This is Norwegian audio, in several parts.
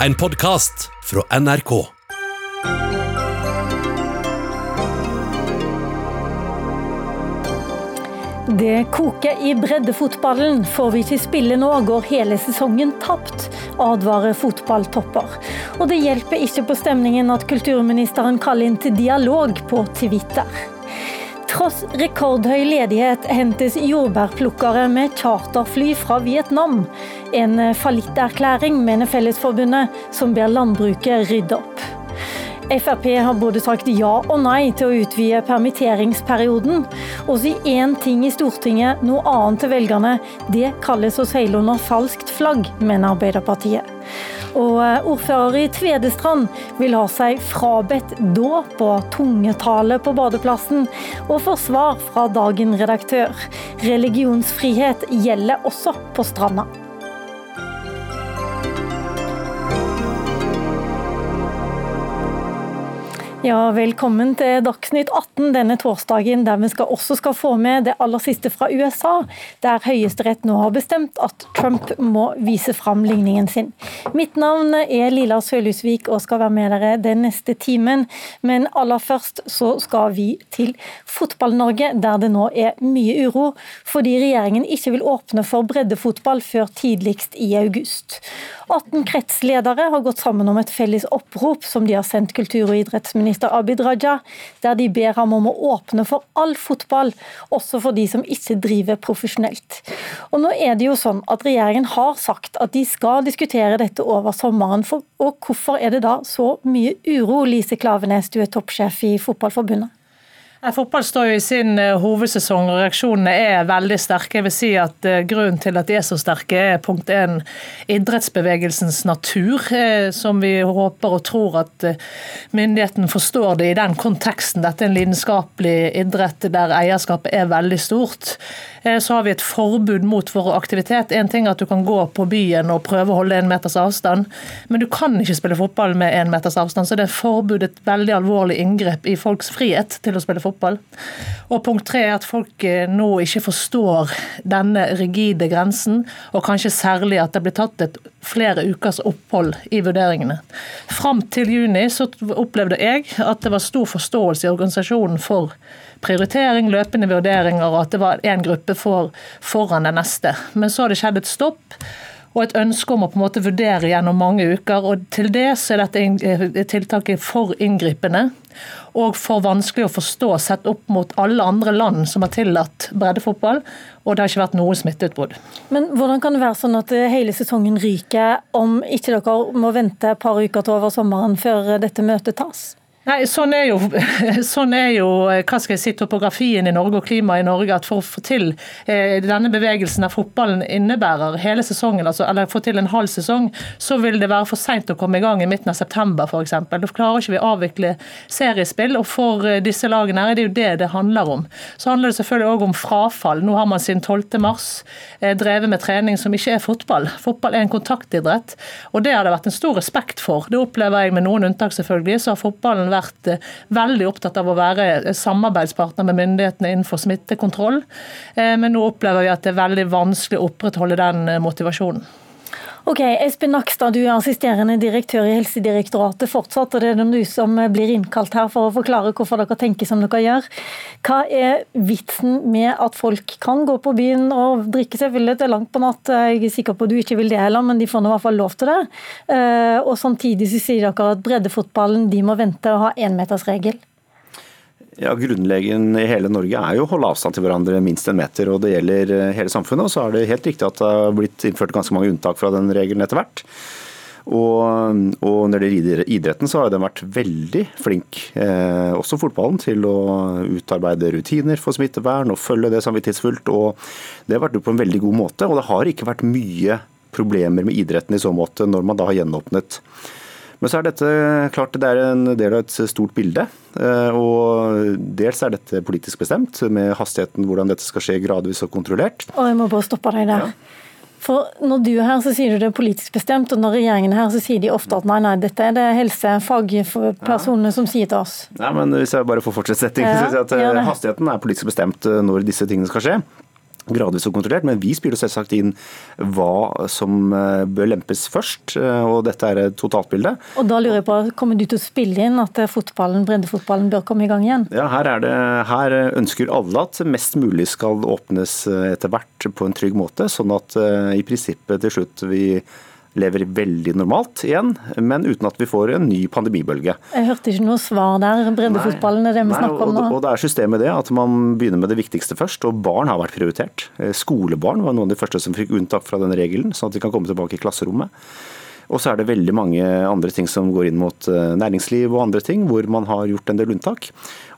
En podkast fra NRK. Det koker i breddefotballen. Får vi ikke spille nå, går hele sesongen tapt, advarer fotballtopper. Og det hjelper ikke på stemningen at kulturministeren kaller inn til dialog på Twitter. Tross rekordhøy ledighet hentes jordbærplukkere med charterfly fra Vietnam. En fallitterklæring, mener Fellesforbundet, som ber landbruket rydde opp. Frp har både sagt ja og nei til å utvide permitteringsperioden. Og si én ting i Stortinget, noe annet til velgerne. Det kalles å seile under falskt flagg, mener Arbeiderpartiet. Og eh, ordfører i Tvedestrand vil ha seg frabedt dåp og tungetale på badeplassen, og får svar fra dagen redaktør. Religionsfrihet gjelder også på stranda. Ja, Velkommen til Dagsnytt 18 denne torsdagen, der vi skal også skal få med det aller siste fra USA, der Høyesterett nå har bestemt at Trump må vise fram ligningen sin. Mitt navn er Lilla Sølhusvik og skal være med dere den neste timen. Men aller først så skal vi til Fotball-Norge, der det nå er mye uro, fordi regjeringen ikke vil åpne for breddefotball før tidligst i august. 18 kretsledere har gått sammen om et felles opprop som de har sendt kultur- og idrettsminister Abid Raja, der de ber ham om å åpne for all fotball, også for de som ikke driver profesjonelt. Og nå er det jo sånn at Regjeringen har sagt at de skal diskutere dette over sommeren. For, og hvorfor er det da så mye uro, Lise Klavenes, du er toppsjef i Fotballforbundet? Fotball står jo i sin eh, hovedsesong, og reaksjonene er veldig sterke. Jeg vil si at eh, Grunnen til at de er så sterke, er punkt én idrettsbevegelsens natur, eh, som vi håper og tror at myndigheten forstår det i den konteksten. Dette er en lidenskapelig idrett der eierskapet er veldig stort. Så har vi et forbud mot vår aktivitet. En ting er at du kan gå på byen og prøve å holde en meters avstand, men du kan ikke spille fotball med en meters avstand. Så det er forbud et veldig alvorlig inngrep i folks frihet til å spille fotball fotball. Og punkt tre er at folk eh, nå ikke forstår denne rigide grensen, og kanskje særlig at det blir tatt et flere ukers opphold i vurderingene. Fram til juni så opplevde jeg at det var stor forståelse i organisasjonen for prioritering, løpende vurderinger, og at det var én gruppe for, foran den neste. Men så har det skjedd et stopp og et ønske om å på en måte vurdere gjennom mange uker. og Til det så er dette tiltaket for inngripende og for vanskelig å forstå sett opp mot alle andre land som har tillatt breddefotball, og det har ikke vært noe smitteutbrudd. Men hvordan kan det være sånn at hele sesongen ryker om ikke dere må vente et par uker til over sommeren før dette møtet tas? Nei, sånn er, jo, sånn er jo hva skal jeg si, topografien i Norge og klimaet i Norge. at For å få til eh, denne bevegelsen av fotballen innebærer hele sesongen, altså, eller få til en halv sesong, så vil det være for seint å komme i gang i midten av september f.eks. Da klarer ikke vi å avvikle seriespill. og For eh, disse lagene her er det jo det det handler om. Så handler det selvfølgelig òg om frafall. Nå har man siden 12. mars eh, drevet med trening som ikke er fotball. Fotball er en kontaktidrett, og det har det vært en stor respekt for. Det opplever jeg med noen unntak, selvfølgelig. så har fotballen vært eh, veldig opptatt av å være samarbeidspartner med myndighetene innenfor smittekontroll. Eh, men nå opplever vi at det er veldig vanskelig å opprettholde den eh, motivasjonen. Ok, Espen Nakstad, du er assisterende direktør i Helsedirektoratet fortsatt, og det er du som blir innkalt her for å forklare hvorfor dere tenker som dere gjør. Hva er vitsen med at folk kan gå på byen og drikke selvfølgelig til langt på natt? Jeg er sikker på at du ikke vil det heller, men de får nå i hvert fall lov til det. Eh, og samtidig så sier dere at breddefotballen de må vente og ha énmetersregel. Ja, Grunnlegen i hele Norge er jo å holde avstand til hverandre minst en meter. og Det gjelder eh, hele samfunnet. og Så er det helt riktig at det har blitt innført ganske mange unntak fra den regelen etter hvert. Og, og når det gjelder idretten, så har den vært veldig flink, eh, også fotballen, til å utarbeide rutiner for smittevern og følge det samvittighetsfullt. og Det har vært gjort på en veldig god måte. Og det har ikke vært mye problemer med idretten i så måte når man da har gjenåpnet. Men så er dette klart det er en del av et stort bilde. Eh, og Dels er dette politisk bestemt, med hastigheten hvordan dette skal skje gradvis og kontrollert. Og jeg må bare stoppe deg der. Ja. For Når du er her, så sier du det er politisk bestemt, og når regjeringen er her, så sier de ofte at nei, nei, dette er det helsefagpersonene som sier til oss. Nei, men Hvis jeg bare får fortsette settingen, ja, så sier jeg at hastigheten er politisk bestemt eh, når disse tingene skal skje. Gradvis og kontrollert, men vi spiller selvsagt inn hva som eh, bør lempes først. eh, og Dette er et totaltbilde. Og da lurer jeg på, Kommer du til å spille inn at fotballen, breddefotballen bør komme i gang igjen? Ja, her, er det, her ønsker alle at mest mulig skal åpnes eh, etter hvert på en trygg måte, sånn at eh, i prinsippet til slutt vi lever veldig normalt igjen, men uten at vi får en ny pandemibølge. Jeg hørte ikke noe svar der. Breddefotballen er det vi Nei, snakker om nå. og det er systemet det, at man begynner med det viktigste først. Og barn har vært prioritert. Eh, Skolebarn var noen av de første som fikk unntak fra den regelen, sånn at de kan komme tilbake i klasserommet. Og så er det veldig mange andre ting som går inn mot eh, næringsliv og andre ting, hvor man har gjort en del unntak.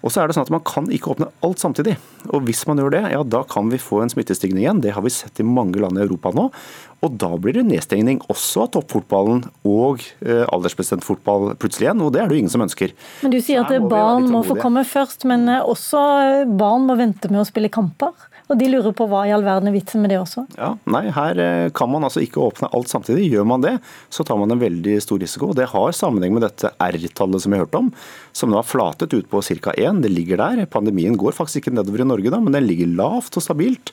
Og så er det sånn at man kan ikke åpne alt samtidig. Og hvis man gjør det, ja da kan vi få en smittestigning igjen. Det har vi sett i mange land i Europa nå. Og da blir det nedstengning også av toppfotballen og eh, aldersbestemt fotball plutselig igjen, og det er det jo ingen som ønsker. Men du sier at barn må få komme først, men eh, også barn må vente med å spille kamper. Og de lurer på hva i all verden er vitsen med det også. Ja, nei, Her eh, kan man altså ikke åpne alt samtidig. Gjør man det, så tar man en veldig stor risiko. og Det har sammenheng med dette R-tallet som vi hørte om, som nå har flatet ut på ca. 1. Det ligger der. Pandemien går faktisk ikke nedover i Norge, da, men den ligger lavt og stabilt.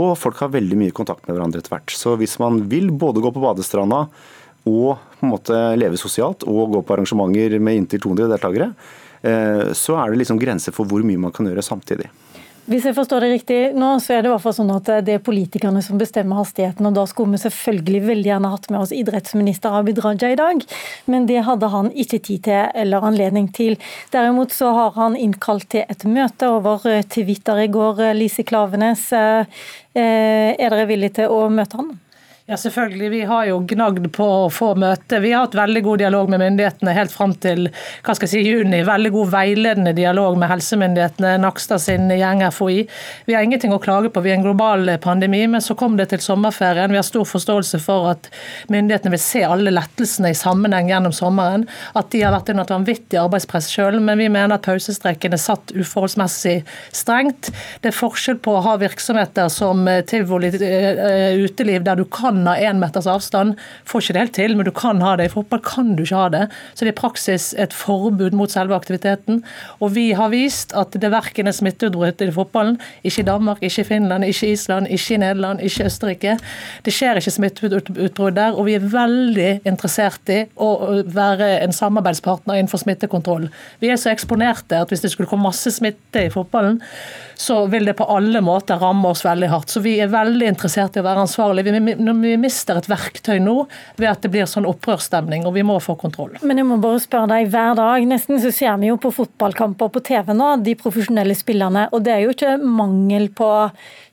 Og folk har veldig mye kontakt med hverandre etter hvert. Så hvis man vil både gå på badestranda og på en måte leve sosialt og gå på arrangementer med inntil 200 deltakere, eh, så er det liksom grenser for hvor mye man kan gjøre samtidig. Hvis jeg forstår det riktig nå, så er det i hvert fall sånn at det er politikerne som bestemmer hastigheten, og da skulle vi selvfølgelig veldig gjerne hatt med oss idrettsminister Abid Raja i dag, men det hadde han ikke tid til eller anledning til. Derimot så har han innkalt til et møte over eh, Twitter i går, eh, Lise Klavenes. Eh, Er dere villige til å møte han? Ja, selvfølgelig. Vi har jo gnagd på å få møte. Vi har hatt veldig god dialog med myndighetene helt fram til hva skal jeg si, juni. Veldig god veiledende dialog med helsemyndighetene, Nakstad sin gjeng FHI. Vi har ingenting å klage på. Vi er en global pandemi, men så kom det til sommerferien. Vi har stor forståelse for at myndighetene vil se alle lettelsene i sammenheng gjennom sommeren. At de har vært under et vanvittig arbeidspress sjøl, men vi mener at pausestreken er satt uforholdsmessig strengt. Det er forskjell på å ha virksomheter som eh, tivoli, eh, uteliv, der du kan ha én meters avstand. Får ikke det helt til, men du kan ha det. I fotball kan du ikke ha det. Så det er i praksis et forbud mot selve aktiviteten. Og vi har vist at det verken er smitteutbrudd i fotballen, ikke i Danmark, ikke i Finland, ikke i Island, ikke i Nederland, ikke i Østerrike. Det skjer ikke smitteutbrudd der, og vi er veldig interessert i å være en samarbeidspartner innenfor smittekontroll. Vi er så eksponerte at hvis det skulle komme masse smitte i fotballen, så vil det på alle måter ramme oss veldig hardt. Så vi er veldig interessert i å være ansvarlige. Vi, vi mister et verktøy nå ved at det blir sånn opprørsstemning, og vi må få kontroll. Men jeg må bare spørre deg, hver dag nesten så ser vi jo på fotballkamper på TV nå, de profesjonelle spillerne, og det er jo ikke mangel på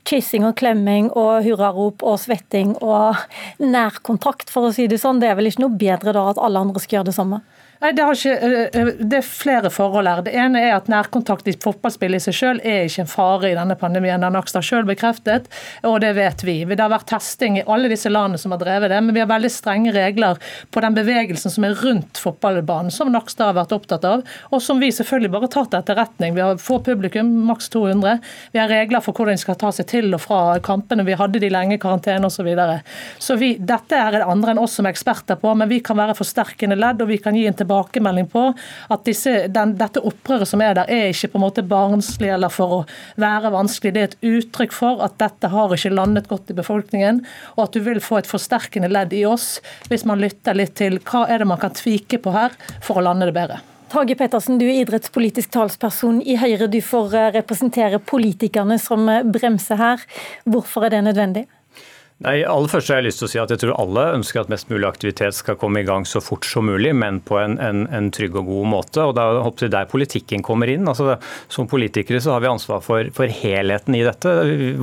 kyssing og klemming og hurrarop og svetting og nærkontakt, for å si det sånn. Det er vel ikke noe bedre da at alle andre skal gjøre det samme? Nei, det, ikke, eh, det, er flere forhold her. Det ene er at nærkontakt i fotballspill i seg selv er ikke en fare i denne pandemien. Har Nakstad selv bekreftet, og det vet vi. Det har vært testing i alle disse landene som har drevet det, men vi har veldig strenge regler på den bevegelsen som er rundt fotballbanen, som Nakstad har vært opptatt av, og som vi selvfølgelig bare tar til etterretning. Vi har få publikum, maks 200. Vi har regler for hvordan de skal ta seg til og fra kampene. Vi hadde de lenge i karantene osv. Så, videre. så dette er det andre enn oss som er eksperter på, men vi kan være forsterkende ledd, og vi kan gi en tilbakemelding på at disse, den, dette opprøret som er der, er ikke på en måte barnslig eller for å være vanskelig. Det er et uttrykk for at dette har ikke landet godt i befolkningen, og at du vil få et forsterkende ledd i oss hvis man lytter litt til hva er det man kan tvike på her for å lande det bedre. Tage Pettersen, du er idrettspolitisk talsperson i Høyre. Du får eh, representere politikerne som eh, bremser her. Hvorfor er det nødvendig? Nei, aller først har jeg lyst til å si at jeg tror alle ønsker at mest mulig aktivitet skal komme i gang så fort som mulig, men på en, en, en trygg og god måte. og Det er der politikken kommer inn. Altså, som politikere så har vi ansvar for, for, helheten i dette.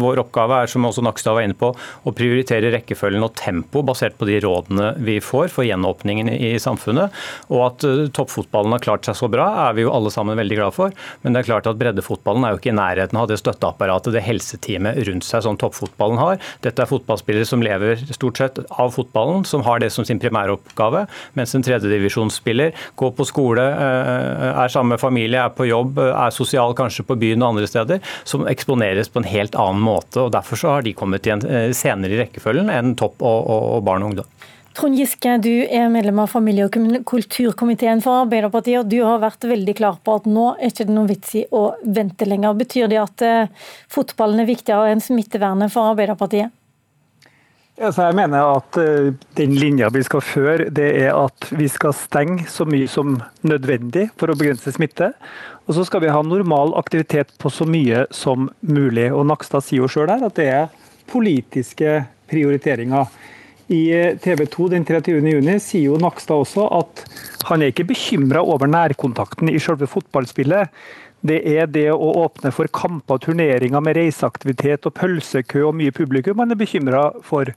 Vår oppgave er som også Nakstad var inne på, å prioritere rekkefølgen og tempo basert på de rådene vi får for gjenåpningen i samfunnet. Og at uh, toppfotballen har klart seg så bra, er vi jo alle sammen veldig glad for. Men det er klart at breddefotballen er jo ikke i nærheten av det støtteapparatet, det helseteamet rundt seg som toppfotballen har. Dette er fotballspillere som lever stort sett av fotballen, som har det som sin primæroppgave. Mens en tredjedivisjonsspiller går på skole, er sammen med familie, er på jobb, er sosial kanskje på byen og andre steder, som eksponeres på en helt annen måte. og Derfor så har de kommet igjen senere i rekkefølgen enn topp og, og, og barn og ungdom. Trond Giske, du er medlem av familie- og kulturkomiteen for Arbeiderpartiet, og du har vært veldig klar på at nå er det ikke noe vits i å vente lenger. Betyr det at eh, fotballen er viktigere enn smittevernet for Arbeiderpartiet? Jeg mener at uh, den linja vi skal føre, det er at vi skal stenge så mye som nødvendig for å begrense smitte. Og så skal vi ha normal aktivitet på så mye som mulig. Og Nakstad sier jo sjøl her at det er politiske prioriteringer. I eh, TV 2 den 23.6 sier jo Nakstad også at han er ikke bekymra over nærkontakten i selve fotballspillet. Det er det å åpne for kamper og turneringer med reiseaktivitet og pølsekø og mye publikum man er bekymra for.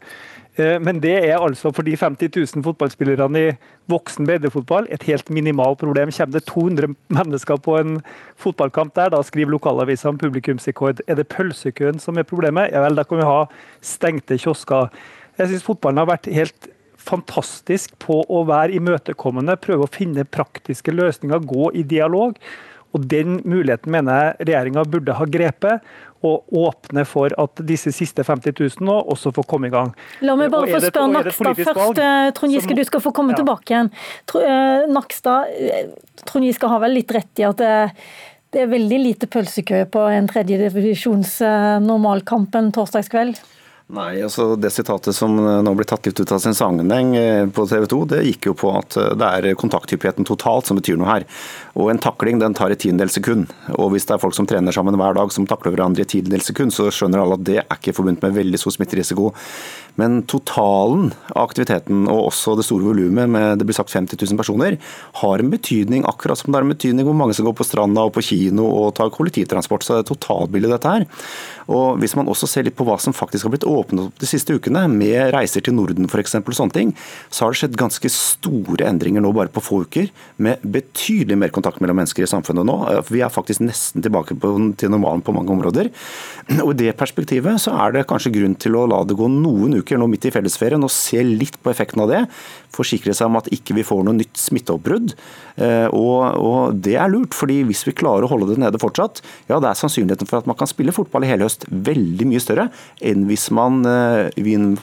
Eh, men det er altså for de 50 000 fotballspillerne i voksen breddefotball et helt minimalt problem. Kommer det 200 mennesker på en fotballkamp der, da skriver lokalavisa om publikumsrekord. Er det pølsekøen som er problemet? Ja vel, da kan vi ha stengte kiosker. Jeg syns fotballen har vært helt fantastisk på å være imøtekommende, prøve å finne praktiske løsninger, gå i dialog. Og Den muligheten mener jeg regjeringa burde ha grepet, og åpne for at disse siste 50 000 nå også får komme i gang. La meg bare få spørre Nakstad først. Eh, Trond Giske, du skal få komme ja. tilbake igjen. Eh, Nakstad, eh, Trond Giske har vel litt rett i at det, det er veldig lite pølsekø på en tredjedivisjons normalkampen torsdagskveld? Nei, altså Det sitatet som nå blir tatt ut av sin sammenheng eh, på TV 2, det gikk jo på at eh, det er kontakthyppigheten totalt som betyr noe her. Og En takling den tar et tiendedels sekund. Og Hvis det er folk som trener sammen hver dag som takler hverandre i tiendedels sekund, så skjønner alle at det er ikke forbundet med veldig stor smitterisiko. Men totalen av aktiviteten, og også det store volumet med det blir sagt 50 000 personer, har en betydning, akkurat som det har en betydning hvor mange som går på stranda og på kino og tar kollektivtransport. Så det er totalbildet dette her. Og Hvis man også ser litt på hva som faktisk har blitt åpnet opp de siste ukene, med reiser til Norden f.eks., så har det skjedd ganske store endringer nå bare på få uker, med betydelig mer kontakt mellom mennesker i samfunnet nå. Vi er faktisk nesten tilbake på, til normalen på mange områder. Og I det perspektivet så er det kanskje grunn til å la det gå noen uker nå midt i fellesferien og se litt på effekten av det. Forsikre seg om at ikke vi får noe nytt smitteoppbrudd. Eh, og, og, det er lurt, fordi hvis vi klarer å holde det nede fortsatt, ja det er sannsynligheten for at man kan spille fotball i hele høst veldig mye større enn hvis man uh,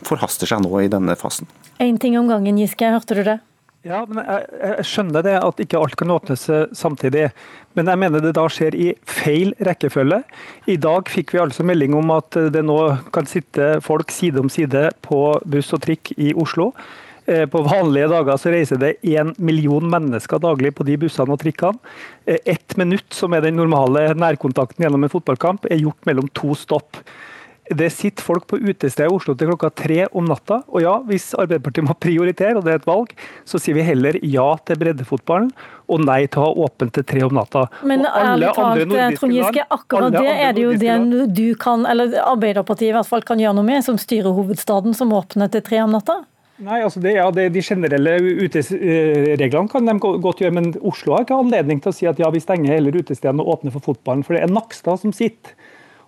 forhaster seg nå i denne fasen. Én ting om gangen, Giske. Hørte du det? Ja, men jeg, jeg, skjønner det at ikke alt kan åpnes eh, samtidig. Men jeg mener det da skjer i feil rekkefølge. I dag fikk vi altså melding om at det nå kan sitte folk side om side på buss og trikk i Oslo. Eh, på vanlige dager så reiser det én million mennesker daglig på de bussene og trikkene. Eh, ett minutt, som er den normale nærkontakten gjennom en fotballkamp, er gjort mellom to stopp. Det sitter folk på utestedet i Oslo til klokka tre om natta. Og ja, hvis Arbeiderpartiet må prioritere, og det er et valg, så sier vi heller ja til breddefotballen og nei til å ha åpent til tre om natta. Men ærlig talt, Trond Giske, akkurat det er det jo det du kan, eller Arbeiderpartiet i hvert fall kan gjøre noe med, som styrer hovedstaden, som åpner til tre om natta? Nei, altså det, ja, det, De generelle utereglene kan de godt gjøre, men Oslo har ikke anledning til å si at ja, vi stenger heller utestedene og åpner for fotballen. For det er Nakstad som sitter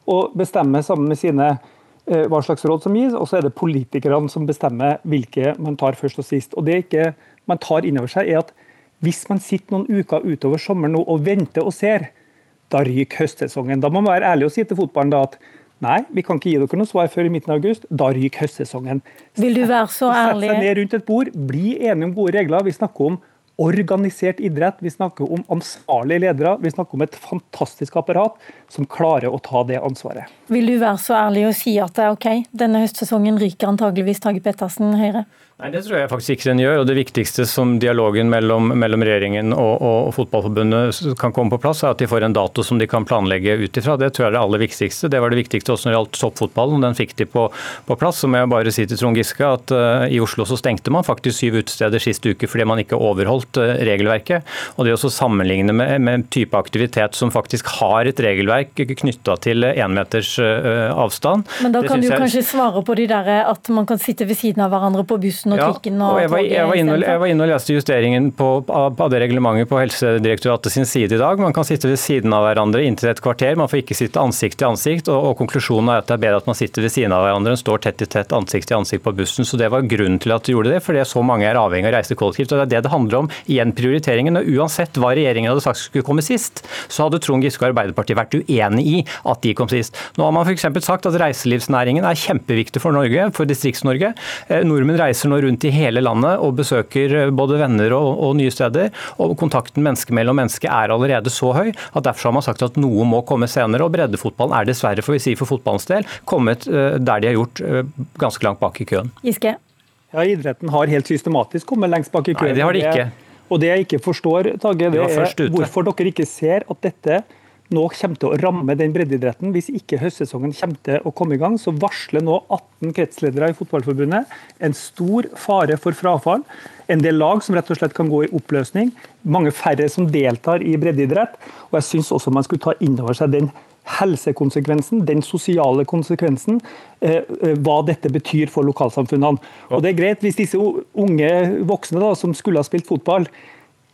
og bestemmer sammen med sine eh, hva slags råd som gis, og så er det politikerne som bestemmer hvilke man tar først og sist. Og Det ikke man tar inn over seg, er at hvis man sitter noen uker utover sommeren nå og venter og ser, da ryker høstsesongen. Da må man være ærlig og si til fotballen da at Nei, vi kan ikke gi dere noe svar før i midten av august. Da ryker høstsesongen. Vil du være så ærlig? Sett seg ned rundt et bord, bli enige om gode regler. Vi snakker om organisert idrett, vi snakker om ansvarlige ledere. Vi snakker om et fantastisk apparat som klarer å ta det ansvaret. Vil du være så ærlig og si at det er OK, denne høstsesongen ryker antageligvis Tage Pettersen Høyre? Nei, Det tror jeg faktisk ikke den gjør. og Det viktigste som dialogen mellom, mellom regjeringen og, og, Fotballforbundet kan komme på plass, er at de får en dato som de kan planlegge ut ifra. Det tror jeg er det aller viktigste. Det var det viktigste også når det gjaldt toppfotballen. Den fikk de på, på plass. Så må jeg bare si til Trond Giske at uh, i Oslo så stengte man faktisk syv utesteder sist uke fordi man ikke overholdt uh, regelverket. Og det å sammenligne med, med type aktivitet som faktisk har et regelverk knytta til énmeters uh, avstand Men da kan du jeg... kanskje svare på de der at man kan sitte ved siden av hverandre på bussen og ja, og, og jeg, var, jeg, var inne, jeg, var, inne, og leste justeringen på, av det reglementet på Helsedirektoratet sin side i dag. Man kan sitte ved siden av hverandre inntil et kvarter. Man får ikke sitte ansikt til ansikt. Og, og konklusjonen er at det er bedre at man sitter ved siden av hverandre enn står tett i tett ansikt til ansikt på bussen. Så det var grunnen til at de gjorde det, fordi så mange er avhengig av å reise kollektivt. og Det er det det handler om. igjen prioriteringen. og Uansett hva regjeringen hadde sagt skulle komme sist, så hadde Trond Giske og Arbeiderpartiet vært uenig i at de kom sist. Nå har man f.eks. sagt at reiselivsnæringen er kjempeviktig for Norge, for Distrikts-Norge. Eh, nordmenn reiser nå rundt i hele landet og besøker eh, både venner og, og nye steder. og Kontakten menneske mellom menneske er allerede så høy at derfor har man sagt at noe må komme senere. og Breddefotballen er dessverre får vi si for fotballens del, kommet eh, der de har gjort ganske langt bak i køen. Giske. Ja, Idretten har helt systematisk kommet lengst bak i køen. Nei, det har de ikke. Og det jeg ikke forstår, Tage, det er hvorfor dere ikke ser at dette nå kommer til å ramme den breddeidretten. Hvis ikke høstsesongen kommer til å komme i gang, så varsler nå 18 kretsledere i Fotballforbundet en stor fare for frafall. En del lag som rett og slett kan gå i oppløsning. Mange færre som deltar i breddeidrett. Og jeg syns også man skulle ta inn over seg den helsekonsekvensen, den sosiale konsekvensen, eh, eh, hva dette betyr for lokalsamfunnene. Og det er greit Hvis disse unge voksne da, som skulle ha spilt fotball,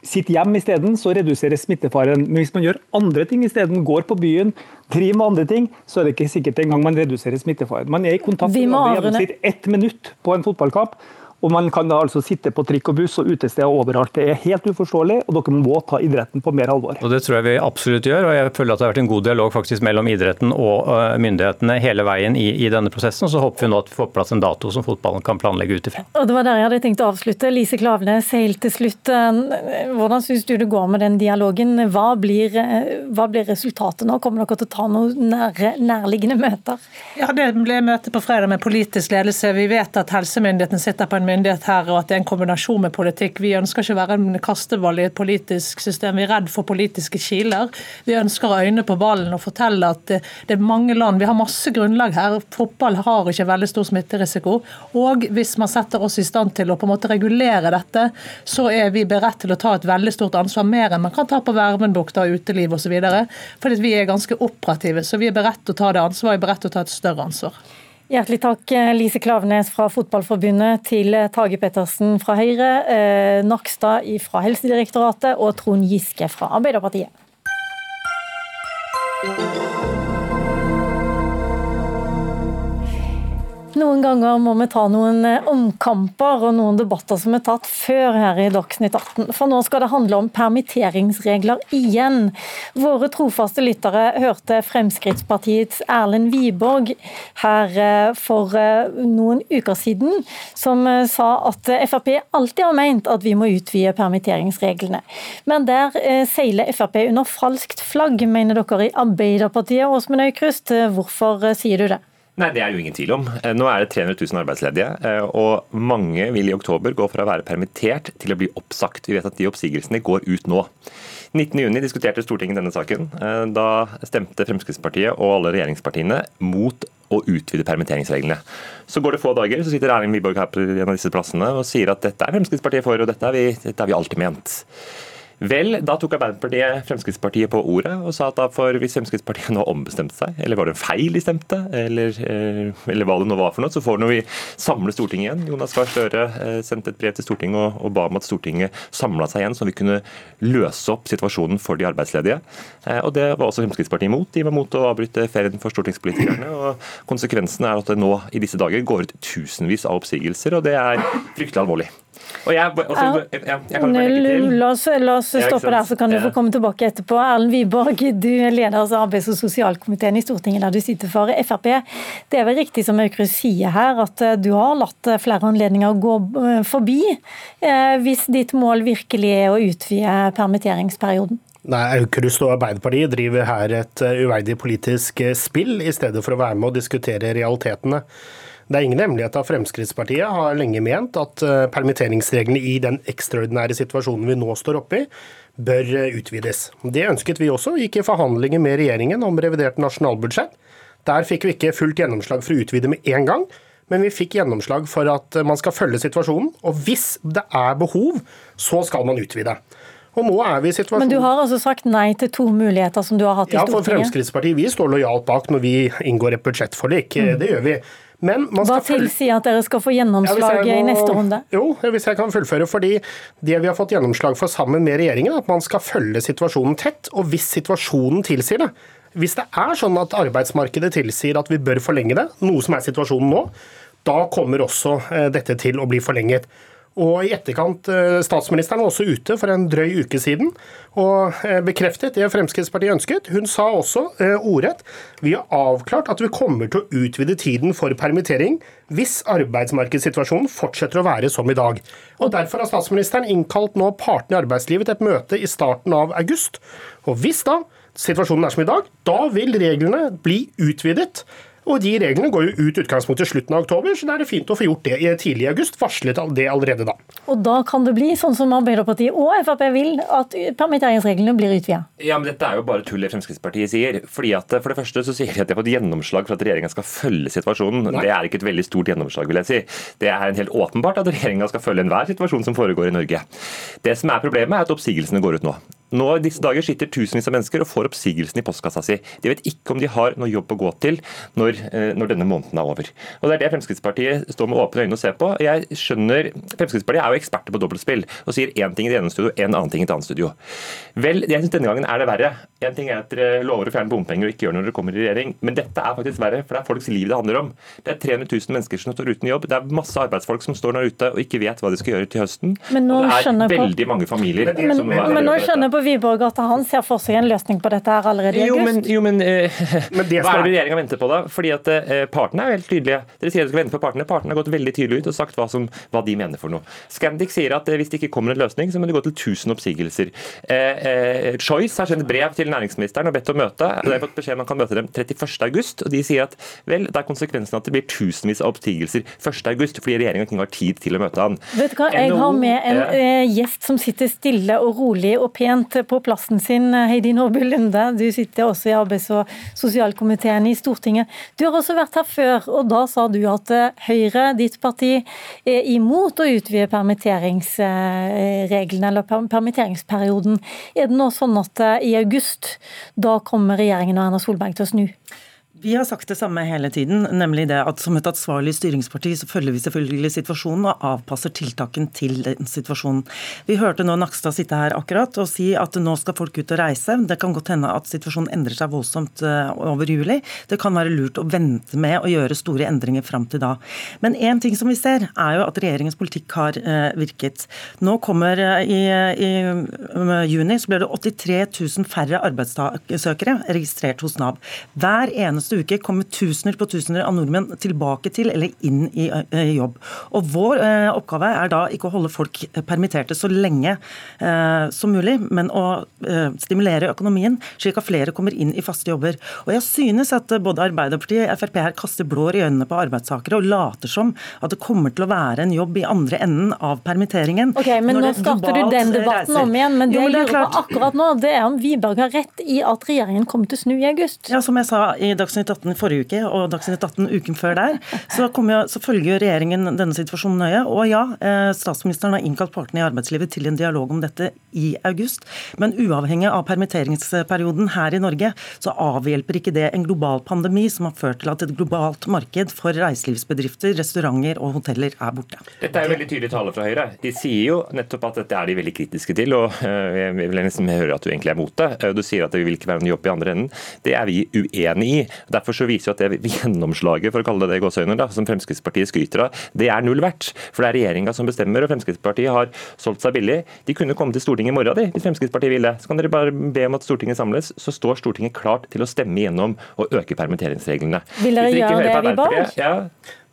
sitter hjemme isteden, så reduseres smittefaren. Men hvis man gjør andre ting isteden, går på byen, driver med andre ting, så er det ikke sikkert engang man reduserer smittefaren. Man er i kontakt med gjennomsnitt ett minutt på en fotballkamp. Og Man kan da altså sitte på trikk og buss og utesteder overalt. Det er helt uforståelig, og dere må ta idretten på mer alvor. Og Det tror jeg vi absolutt gjør. og Jeg føler at det har vært en god dialog faktisk mellom idretten og myndighetene hele veien i, i denne prosessen. Så håper vi nå at vi får på plass en dato som fotballen kan planlegge ut ifra. Og Det var der jeg hadde tenkt å avslutte. Lise Klavenes, helt til slutt. Hvordan syns du det går med den dialogen? Hva blir, hva blir resultatet nå? Kommer dere til å ta noen nære, nærliggende møter? Ja, Det ble møte på fredag med politisk ledelse. Vi vet at helsemyndigheten sitter på en myndighet her, og at det er en kombinasjon med politikk. Vi ønsker ikke å være en kasteball i et politisk system. Vi er redd for politiske kiler. Vi ønsker å øyne på ballen og fortelle at det er mange land Vi har masse grunnlag her. Fotball har ikke veldig stor smitterisiko. Og hvis man setter oss i stand til å på en måte regulere dette, så er vi beredt til å ta et veldig stort ansvar, mer enn man kan ta på Vervenbukta, uteliv osv. Fordi vi er ganske operative, så vi er beredt til å ta det ansvaret, er beredt til å ta et større ansvar. Hjertelig takk Lise Klavenes fra Fotballforbundet, til Tage Pettersen fra Høyre, eh, Nakstad fra Helsedirektoratet og Trond Giske fra Arbeiderpartiet. Noen ganger må vi ta noen eh, omkamper og noen debatter som er tatt før her i Dagsnytt 18. For nå skal det handle om permitteringsregler igjen. Våre trofaste lyttere hørte Fremskrittspartiets Erlend Wiborg her eh, for eh, noen uker siden, som sa at Frp alltid har meint at vi må utvide permitteringsreglene. Men der seiler Frp under falskt flagg, mener dere i Arbeiderpartiet. Åsmund Aukrust, hvorfor sier du det? Nei, Det er jo ingen tvil om. Eh, nå er det 300 000 arbeidsledige, eh, og mange vil i oktober gå fra å være permittert til å bli oppsagt. Vi vet at de oppsigelsene går ut nå. 19.6 diskuterte Stortinget denne saken. Eh, da stemte Fremskrittspartiet og alle regjeringspartiene mot å utvide permitteringsreglene. Så går det få dager, så sitter Erling Wiborg her på en av disse plassene og sier at dette er Fremskrittspartiet for, og dette har vi, dette har vi alltid ment. Vel, da tok Arbeiderpartiet Fremskrittspartiet på ordet og sa at da for hvis Fremskrittspartiet nå ombestemte seg, eller var det en feil de stemte, eller, eh, eller hva det nå var for noe, så får vi samle Stortinget igjen. Jonas Gahr Støre eh, sendte et brev til Stortinget og, og ba om at Stortinget samla seg igjen, så vi kunne løse opp situasjonen for de arbeidsledige. Eh, og Det var også Fremskrittspartiet imot. De var imot å avbryte ferien for stortingspolitikerne. og Konsekvensen er at det nå i disse dager går ut tusenvis av oppsigelser, og det er fryktelig alvorlig. Og jeg, også, jeg, jeg, la, oss, la oss stoppe der, så kan du få komme tilbake etterpå. Erlend Wiborg, du er leder av arbeids- og sosialkomiteen i Stortinget, der du sitter for Frp. Det er vel riktig som Aukrust sier her, at eh, du har latt eh, flere anledninger gå eh, forbi, hvis ditt mål virkelig er å utvide permitteringsperioden? Nei, Aukrust og Arbeiderpartiet driver her et uverdig politisk spill, i stedet for å være med og diskutere realitetene. Det er ingen hemmelighet at Fremskrittspartiet har lenge ment at eh, permitteringsreglene i den ekstraordinære situasjonen vi nå står oppe i, bør eh, utvides. Det ønsket vi også, gikk i forhandlinger med regjeringen om revidert nasjonalbudsjett. Der fikk vi ikke fullt gjennomslag for å utvide med en gang, men vi fikk gjennomslag for at eh, man skal følge situasjonen. Og hvis det er behov, så skal man utvide. Og nå er vi i situasjonen... Men du har altså sagt nei til to muligheter som du har hatt i Stortinget? Ja, for Fremskrittspartiet vi står lojalt bak når vi inngår et budsjettforlik. Mm. Det gjør vi. Hva tilsier at dere skal få gjennomslag ja, må, i neste runde? Jo, hvis jeg kan fullføre. fordi Det vi har fått gjennomslag for sammen med regjeringen, er at man skal følge situasjonen tett. Og hvis situasjonen tilsier det, hvis det er sånn at arbeidsmarkedet tilsier at vi bør forlenge det, noe som er situasjonen nå, da kommer også eh, dette til å bli forlenget. Og i etterkant, eh, Statsministeren var også ute for en drøy uke siden og eh, bekreftet det Fremskrittspartiet ønsket. Hun sa også eh, ordrett vi har avklart at vi kommer til å utvide tiden for permittering hvis arbeidsmarkedssituasjonen fortsetter å være som i dag. Og Derfor har statsministeren innkalt nå partene i arbeidslivet til et møte i starten av august. Og hvis da situasjonen er som i dag, da vil reglene bli utvidet og de reglene går jo ut utgangspunktet slutten av oktober, så da er det fint å få gjort det i tidlig i august. Varslet det allerede da. Og da kan det bli sånn som Arbeiderpartiet og Frp vil, at permitteringsreglene blir utvida? Ja, men dette er jo bare tull det Fremskrittspartiet sier. fordi at For det første så sier de at de har fått gjennomslag for at regjeringa skal følge situasjonen. Nei. Det er ikke et veldig stort gjennomslag, vil jeg si. Det er en helt åpenbart at regjeringa skal følge enhver situasjon som foregår i Norge. Det som er problemet, er at oppsigelsene går ut nå. Nå i disse dager sitter tusenvis av mennesker og får oppsigelsen i postkassa si. De vet ikke om de har noe jobb å gå til når, eh, når, denne måneden er over. Og Det er det Fremskrittspartiet står med åpne øyne og ser på. Jeg skjønner, Fremskrittspartiet er jo eksperter på dobbeltspill og sier én ting i det ene studio, en annen ting i et annet studio. Vel, jeg synes denne gangen er det verre. En ting er at dere lover å fjerne bompenger og ikke gjør når dere kommer i regjering, men dette er faktisk verre, for det er folks liv det handler om. Det er 300 000 mennesker som står uten jobb. Det er masse arbeidsfolk som står der ute og ikke vet hva de skal gjøre til høsten. Men nå og det er veldig på... mange familier men, som men, men nå skjønner jeg på Wiborg at han ser for seg en løsning på dette her allerede i august? Jo, men, jo, men, uh, men det hva er det regjeringa venter på da? Fordi at uh, Partene er jo helt tydelige. Dere sier at dere skal vente på partene. Partene har gått veldig tydelig ut og sagt hva, som, hva de mener for noe. Scandic sier at uh, hvis det ikke kommer en løsning, så må det gå til 1000 oppsigelser. Choice har sendt brev til næringsministeren og bedt om møte. De har fått beskjed om man kan møte dem 31.8, og de sier at vel, det er konsekvensen at det blir tusenvis av oppsigelser 1.8 fordi regjeringa ikke har tid til å møte han. Vet du hva, Jeg har med en gjest som sitter stille og rolig og pent på plassen sin, Heidi Nordby Lunde. Du sitter også i arbeids- og sosialkomiteen i Stortinget. Du har også vært her før, og da sa du at eh, Høyre, ditt parti, er imot å utvide permitteringsreglene eller permitteringsperioden. Er det nå sånn at eh, i august, da kommer regjeringen og Erna Solberg til å snu? Vi har sagt det samme hele tiden, nemlig det at som et ansvarlig styringsparti så følger vi selvfølgelig situasjonen og avpasser tiltakene til den situasjonen. Vi hørte nå Nakstad sitte her akkurat og si at nå skal folk ut og reise. Det kan godt hende at situasjonen endrer seg voldsomt eh, over juli. Det kan være lurt å vente med å gjøre store endringer fram til da. Men én ting som vi ser, er jo at regjeringens politikk har eh, virket. Nå kommer eh, i, i juni så blir det 83 000 færre arbeidssøkere registrert hos Nav. Hver eneste uke kommer tusener på tusener av nordmenn tilbake til eller inn i eh, jobb. Og Vår eh, oppgave er da ikke å holde folk permitterte så lenge eh, som mulig, men å stimulere økonomien, slik at flere kommer inn i faste jobber. Og Jeg synes at både Arbeiderpartiet og Frp her kaster blår i øynene på arbeidstakere og later som at det kommer til å være en jobb i andre enden av permitteringen. Ok, men Nå starter du den debatten reiser. om igjen, men det, jo, men det jeg lurer på akkurat nå, det er om Wiberg har rett i at regjeringen kommer til å snu i august? Ja, som jeg sa i Dagsnytt Dagsnytt 18 forrige uke og Dagsnytt 18 uken før der, så, jo, så følger regjeringen denne situasjonen nøye. Og ja, eh, statsministeren har innkalt partene i arbeidslivet til en dialog om dette i august. Men uavhengig av permitteringsperioden her i Norge, så avhjelper ikke det en global pandemi som har ført til at et globalt marked for reiselivsbedrifter, restauranter og hoteller er borte. Dette er jo veldig tydelig tale fra Høyre. De sier jo nettopp at dette er de veldig kritiske til. og eh, Jeg vil nesten høre at du egentlig er mot det. Du sier at det vil ikke være noen jobb i andre enden. Det er vi uenig i. Derfor så viser jo at det gjennomslaget for å kalle det det da, som Fremskrittspartiet skryter av, det er null verdt. For det er regjeringa som bestemmer, og Fremskrittspartiet har solgt seg billig. De kunne komme til Stortinget i morgen de, hvis Fremskrittspartiet ville. Så kan dere bare be om at Stortinget samles, så står Stortinget klart til å stemme gjennom og øke permitteringsreglene. Vil dere gjøre det, Wiborg? Ja.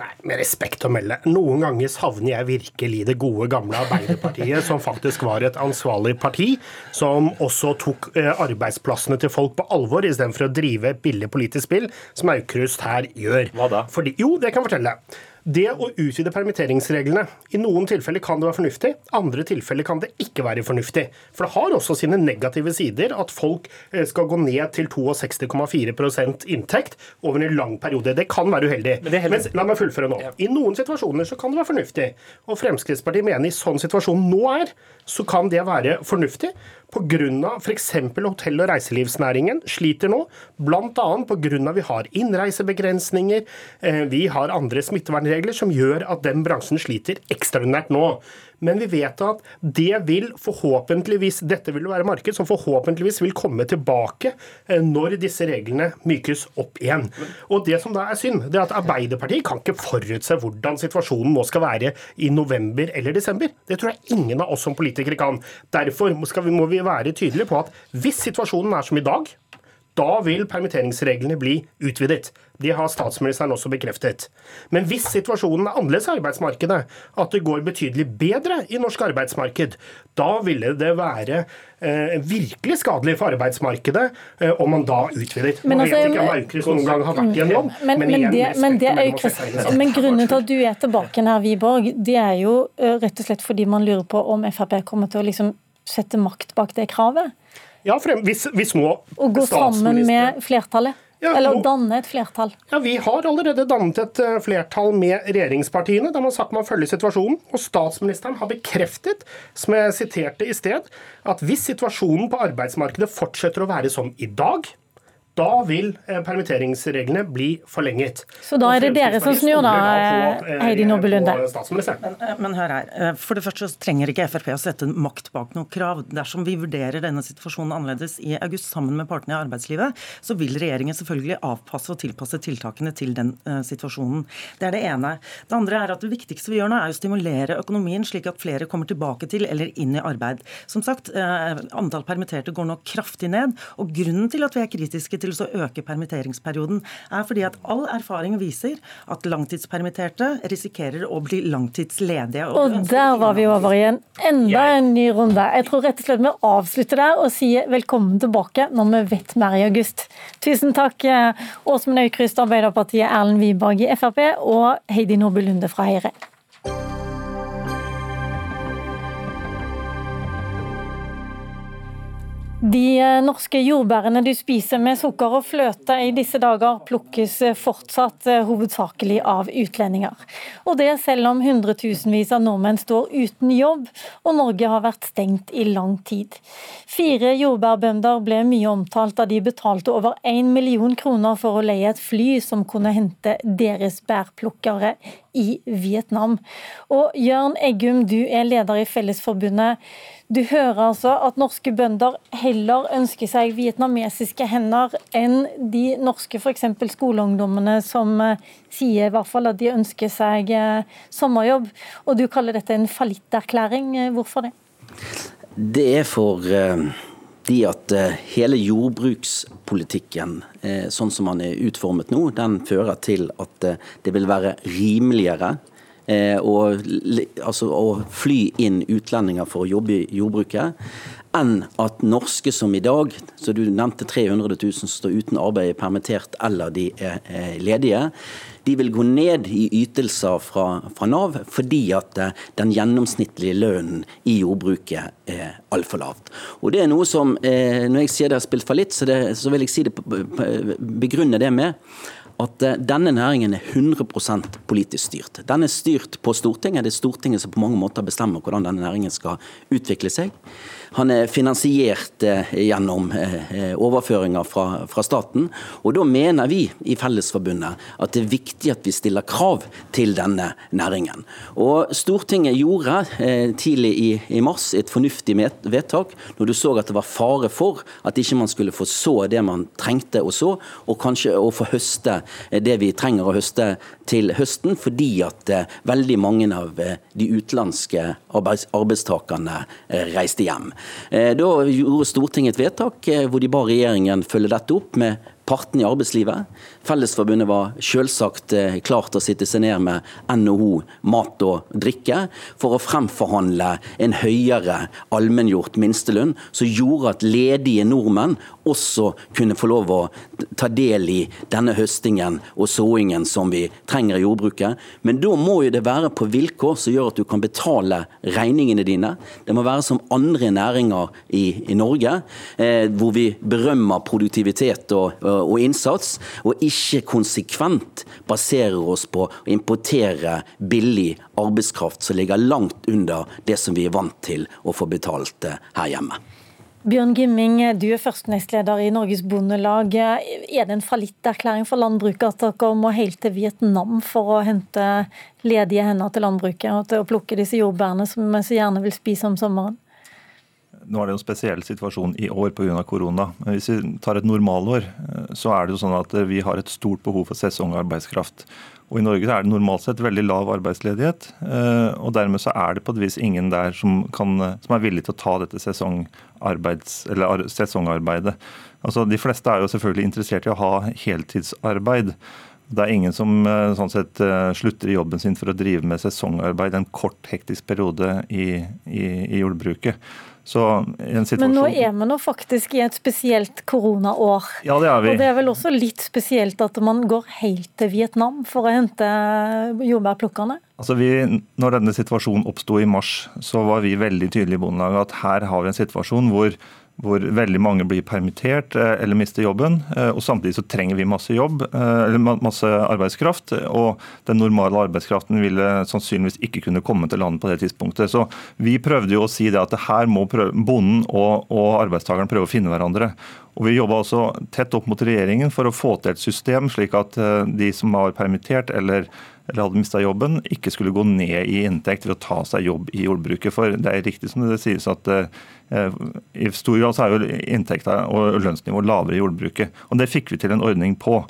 Nei, med respekt å melde. Noen ganger savner jeg virkelig det gode, gamle Arbeiderpartiet, som faktisk var et ansvarlig parti, som også tok eh, arbeidsplassene til folk på alvor, istedenfor å drive billig politisk spill, som Aukrust her gjør. Hva da? Fordi, jo, det kan jeg fortelle. Det å utvide permitteringsreglene I noen tilfeller kan det være fornuftig, andre tilfeller kan det ikke være fornuftig. For det har også sine negative sider at folk eh, skal gå ned til 62,4% inntekt over en lang periode. Det kan være uheldig. Men. Men la meg fullføre nå. I noen situasjoner så kan det være fornuftig. Og Fremskrittspartiet mener i sånn situasjon nå er, så kan det være fornuftig. Pga. f.eks. hotell- og reiselivsnæringen sliter nå, bl.a. pga. vi har innreisebegrensninger, eh, vi har andre smittevernregler som gjør at den bransjen sliter ekstraordinært nå. Men vi vet at det vil forhåpentligvis, dette vil være marked som forhåpentligvis vil komme tilbake eh, når disse reglene mykes opp igjen. Og Det som da er synd, det er at Arbeiderpartiet kan ikke forutse hvordan situasjonen nå skal være i november eller desember. Det tror jeg ingen av oss som politikere kan. Derfor vi, må vi være tydelige på at hvis situasjonen er som i dag, da vil permitteringsreglene bli utvidet. Det har statsministeren også bekreftet. Men hvis situasjonen er annerledes i arbeidsmarkedet, at det går betydelig bedre i norsk arbeidsmarked, da ville det være eh, virkelig skadelig for arbeidsmarkedet eh, om man da utvidet. Men, altså, vet ikke om Aukrust noen gang har vært i en jobb, men, men, men, det, men, det er men grunnen til at du er tilbake her, Wiborg, det er jo eh, rett og slett fordi man lurer på om Frp kommer til å liksom sette makt bak det kravet? Ja, frem, hvis, hvis må Og gå sammen med flertallet? Ja, Eller å danne et flertall? Ja, Vi har allerede dannet et eh, flertall med regjeringspartiene, der man sagt man følger situasjonen. Og statsministeren har bekreftet, som jeg siterte i sted, at hvis situasjonen på arbeidsmarkedet fortsetter å være som i dag, da vil eh, permitteringsreglene bli forlenget. Så da er det dere som snur, da, eh, Heidi Nordby Lunde? Men, eh, men hør her. For det første så trenger ikke Frp å sette makt bak noe krav. Dersom vi vurderer denne situasjonen annerledes i august sammen med partene i arbeidslivet, så vil regjeringen selvfølgelig avpasse og tilpasse tiltakene til den uh, situasjonen. Det er det ene. Det andre er at det viktigste vi gjør nå, er å stimulere økonomien slik at flere kommer tilbake til eller inn i arbeid. Som sagt, uh, antall permitterte går nå kraftig ned. og Grunnen til at vi er kritiske til å øke permitteringsperioden, er fordi at all erfaring viser at langtidspermitterte risikerer å bli langtidsledige. Og, og der var vi over i en enda en ny runde. Jeg tror rett og slett vi avslutter der og sier velkommen tilbake når vi vet mer i august. Tusen takk eh, Åsmund Aukrust, Arbeiderpartiet, Erlend Wiborg i Frp og Heidi Nordby Lunde fra Høyre. De eh, norske jordbærene du spiser med sukker og fløte i disse dager, plukkes eh, fortsatt eh, hovedsakelig av utlendinger. Og det selv om hundretusenvis av nordmenn står uten jobb, og Norge har vært stengt i lang tid. Fire jordbærbønder ble mye omtalt da de betalte over én million kroner for å leie et fly som kunne hente deres bærplukkere i Vietnam. Og Jørn Eggum, du er leder i Fellesforbundet. Du hører altså at norske bønder heller ønsker seg vietnamesiske hender enn de norske f.eks. skoleungdommene som eh, sier i hvert fall at de ønsker seg eh, sommerjobb. Og du kaller dette en fallitterklæring. Eh, hvorfor det? Det er for de at hele jordbrukspolitikken, sånn som den er utformet nå, den fører til at det vil være rimeligere og, eh, altså, å fly inn utlendinger for å jobbe i jordbruket, enn at norske som i dag, så du nevnte 300 000 som står uten arbeid, er permittert eller de er ledige, de vil gå ned i ytelser fra, fra Nav fordi at eh, den gjennomsnittlige lønnen i jordbruket er altfor lavt. Og det er noe som, eh, Når jeg sier det har spilt fallitt, så, så vil jeg si det, begrunne det med at eh, denne næringen er 100 politisk styrt. Den er styrt på Stortinget. Det er Stortinget som på mange måter bestemmer hvordan denne næringen skal utvikle seg. Han er finansiert eh, gjennom eh, overføringer fra, fra, staten. Og da mener vi i Fellesforbundet at det er viktig at vi stiller krav til denne næringen. Og Stortinget gjorde eh, tidlig i, i mars et fornuftig vedtak når du så at det var fare for at ikke man skulle få så det man trengte å så, og kanskje å få høste det vi trenger å høste til høsten, fordi at veldig mange av de utenlandske arbeidstakerne reiste hjem. Eh, da gjorde Stortinget et vedtak eh, hvor de ba regjeringen følge dette opp med partene i arbeidslivet. Fellesforbundet var selvsagt eh, klart å sitte seg ned med NHO mat og drikke for å fremforhandle en høyere allmenngjort minstelønn, som gjorde at ledige nordmenn også kunne få lov å ta del i denne høstingen og såingen som vi trenger i jordbruket. Men da må jo det være på vilkår som gjør at du kan betale regningene dine. Det må være som andre næringer i, i Norge, eh, hvor vi berømmer produktivitet og, og innsats, og ikke konsekvent baserer oss på å importere billig arbeidskraft som ligger langt under det som vi er vant til å få betalt eh, her hjemme. Bjørn Gimming, du er førstenestleder i Norges Bondelag. Er det en fallitterklæring for landbruket at dere må helt til Vietnam for å hente ledige hender til landbruket og til å plukke disse jordbærene som vi så gjerne vil spise om sommeren? Nå er det jo en spesiell situasjon i år pga. korona. Men hvis vi tar et normalår, så er det jo sånn at vi har et stort behov for sesongarbeidskraft. Og I Norge er det normalt sett veldig lav arbeidsledighet. Eh, og Dermed så er det på et vis ingen der som, kan, som er villig til å ta dette sesongarbeidet. Altså, de fleste er jo selvfølgelig interessert i å ha heltidsarbeid. Det er ingen som eh, sånn sett eh, slutter i jobben sin for å drive med sesongarbeid en kort, hektisk periode i, i, i jordbruket. Men nå er vi nå faktisk i et spesielt koronaår. Ja, det er vi. Og det er vel også litt spesielt at man går helt til Vietnam for å hente jordbærplukkerne? Altså vi, når denne situasjonen oppsto i mars, så var vi veldig tydelige i Bondelaget at her har vi en situasjon hvor hvor veldig mange blir permittert eh, eller mister jobben. Eh, og Samtidig så trenger vi masse jobb, eh, eller masse arbeidskraft. Og den normale arbeidskraften ville sannsynligvis ikke kunne komme til landet på det tidspunktet. Så vi prøvde jo å si det at her må bonden og, og arbeidstakeren prøve å finne hverandre. Og Vi jobba også tett opp mot regjeringen for å få til et system slik at de som var permittert eller eller hadde mista jobben, ikke skulle gå ned i inntekt ved å ta seg jobb i jordbruket. For det er riktig som det sies at eh, i stor grad så er jo inntekta og lønnsnivået lavere i jordbruket. Og det fikk vi til en ordning på.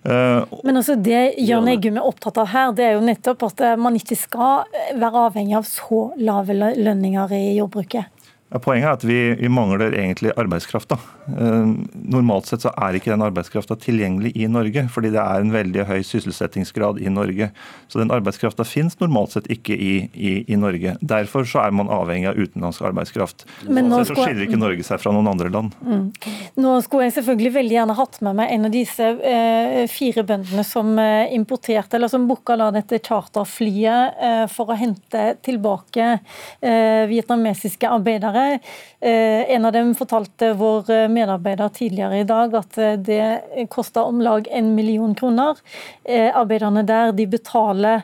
Uh, Men altså Det Jørn Eggum er opptatt av her, det er jo nettopp at eh, man ikke skal være avhengig av så lave lønninger i jordbruket. Poenget er at vi, vi mangler egentlig arbeidskraft. Da. Eh, normalt sett så er ikke den arbeidskrafta tilgjengelig i Norge, fordi det er en veldig høy sysselsettingsgrad i Norge. Så den arbeidskrafta finnes normalt sett ikke i, i, i, Norge. Derfor så er man avhengig av utenlandsk arbeidskraft. Men nå så skiller ikke Norge seg fra noen andre land. Mm. Nå skulle jeg selvfølgelig veldig gjerne hatt med meg en av disse eh, fire bøndene som eh, importerte, eller som booka dette charterflyet eh, for å hente tilbake eh, vietnamesiske arbeidere videre. Eh, en av dem fortalte vår eh, medarbeider tidligere i dag at eh, det koster om lag en million kroner. Arbeiderne der de betaler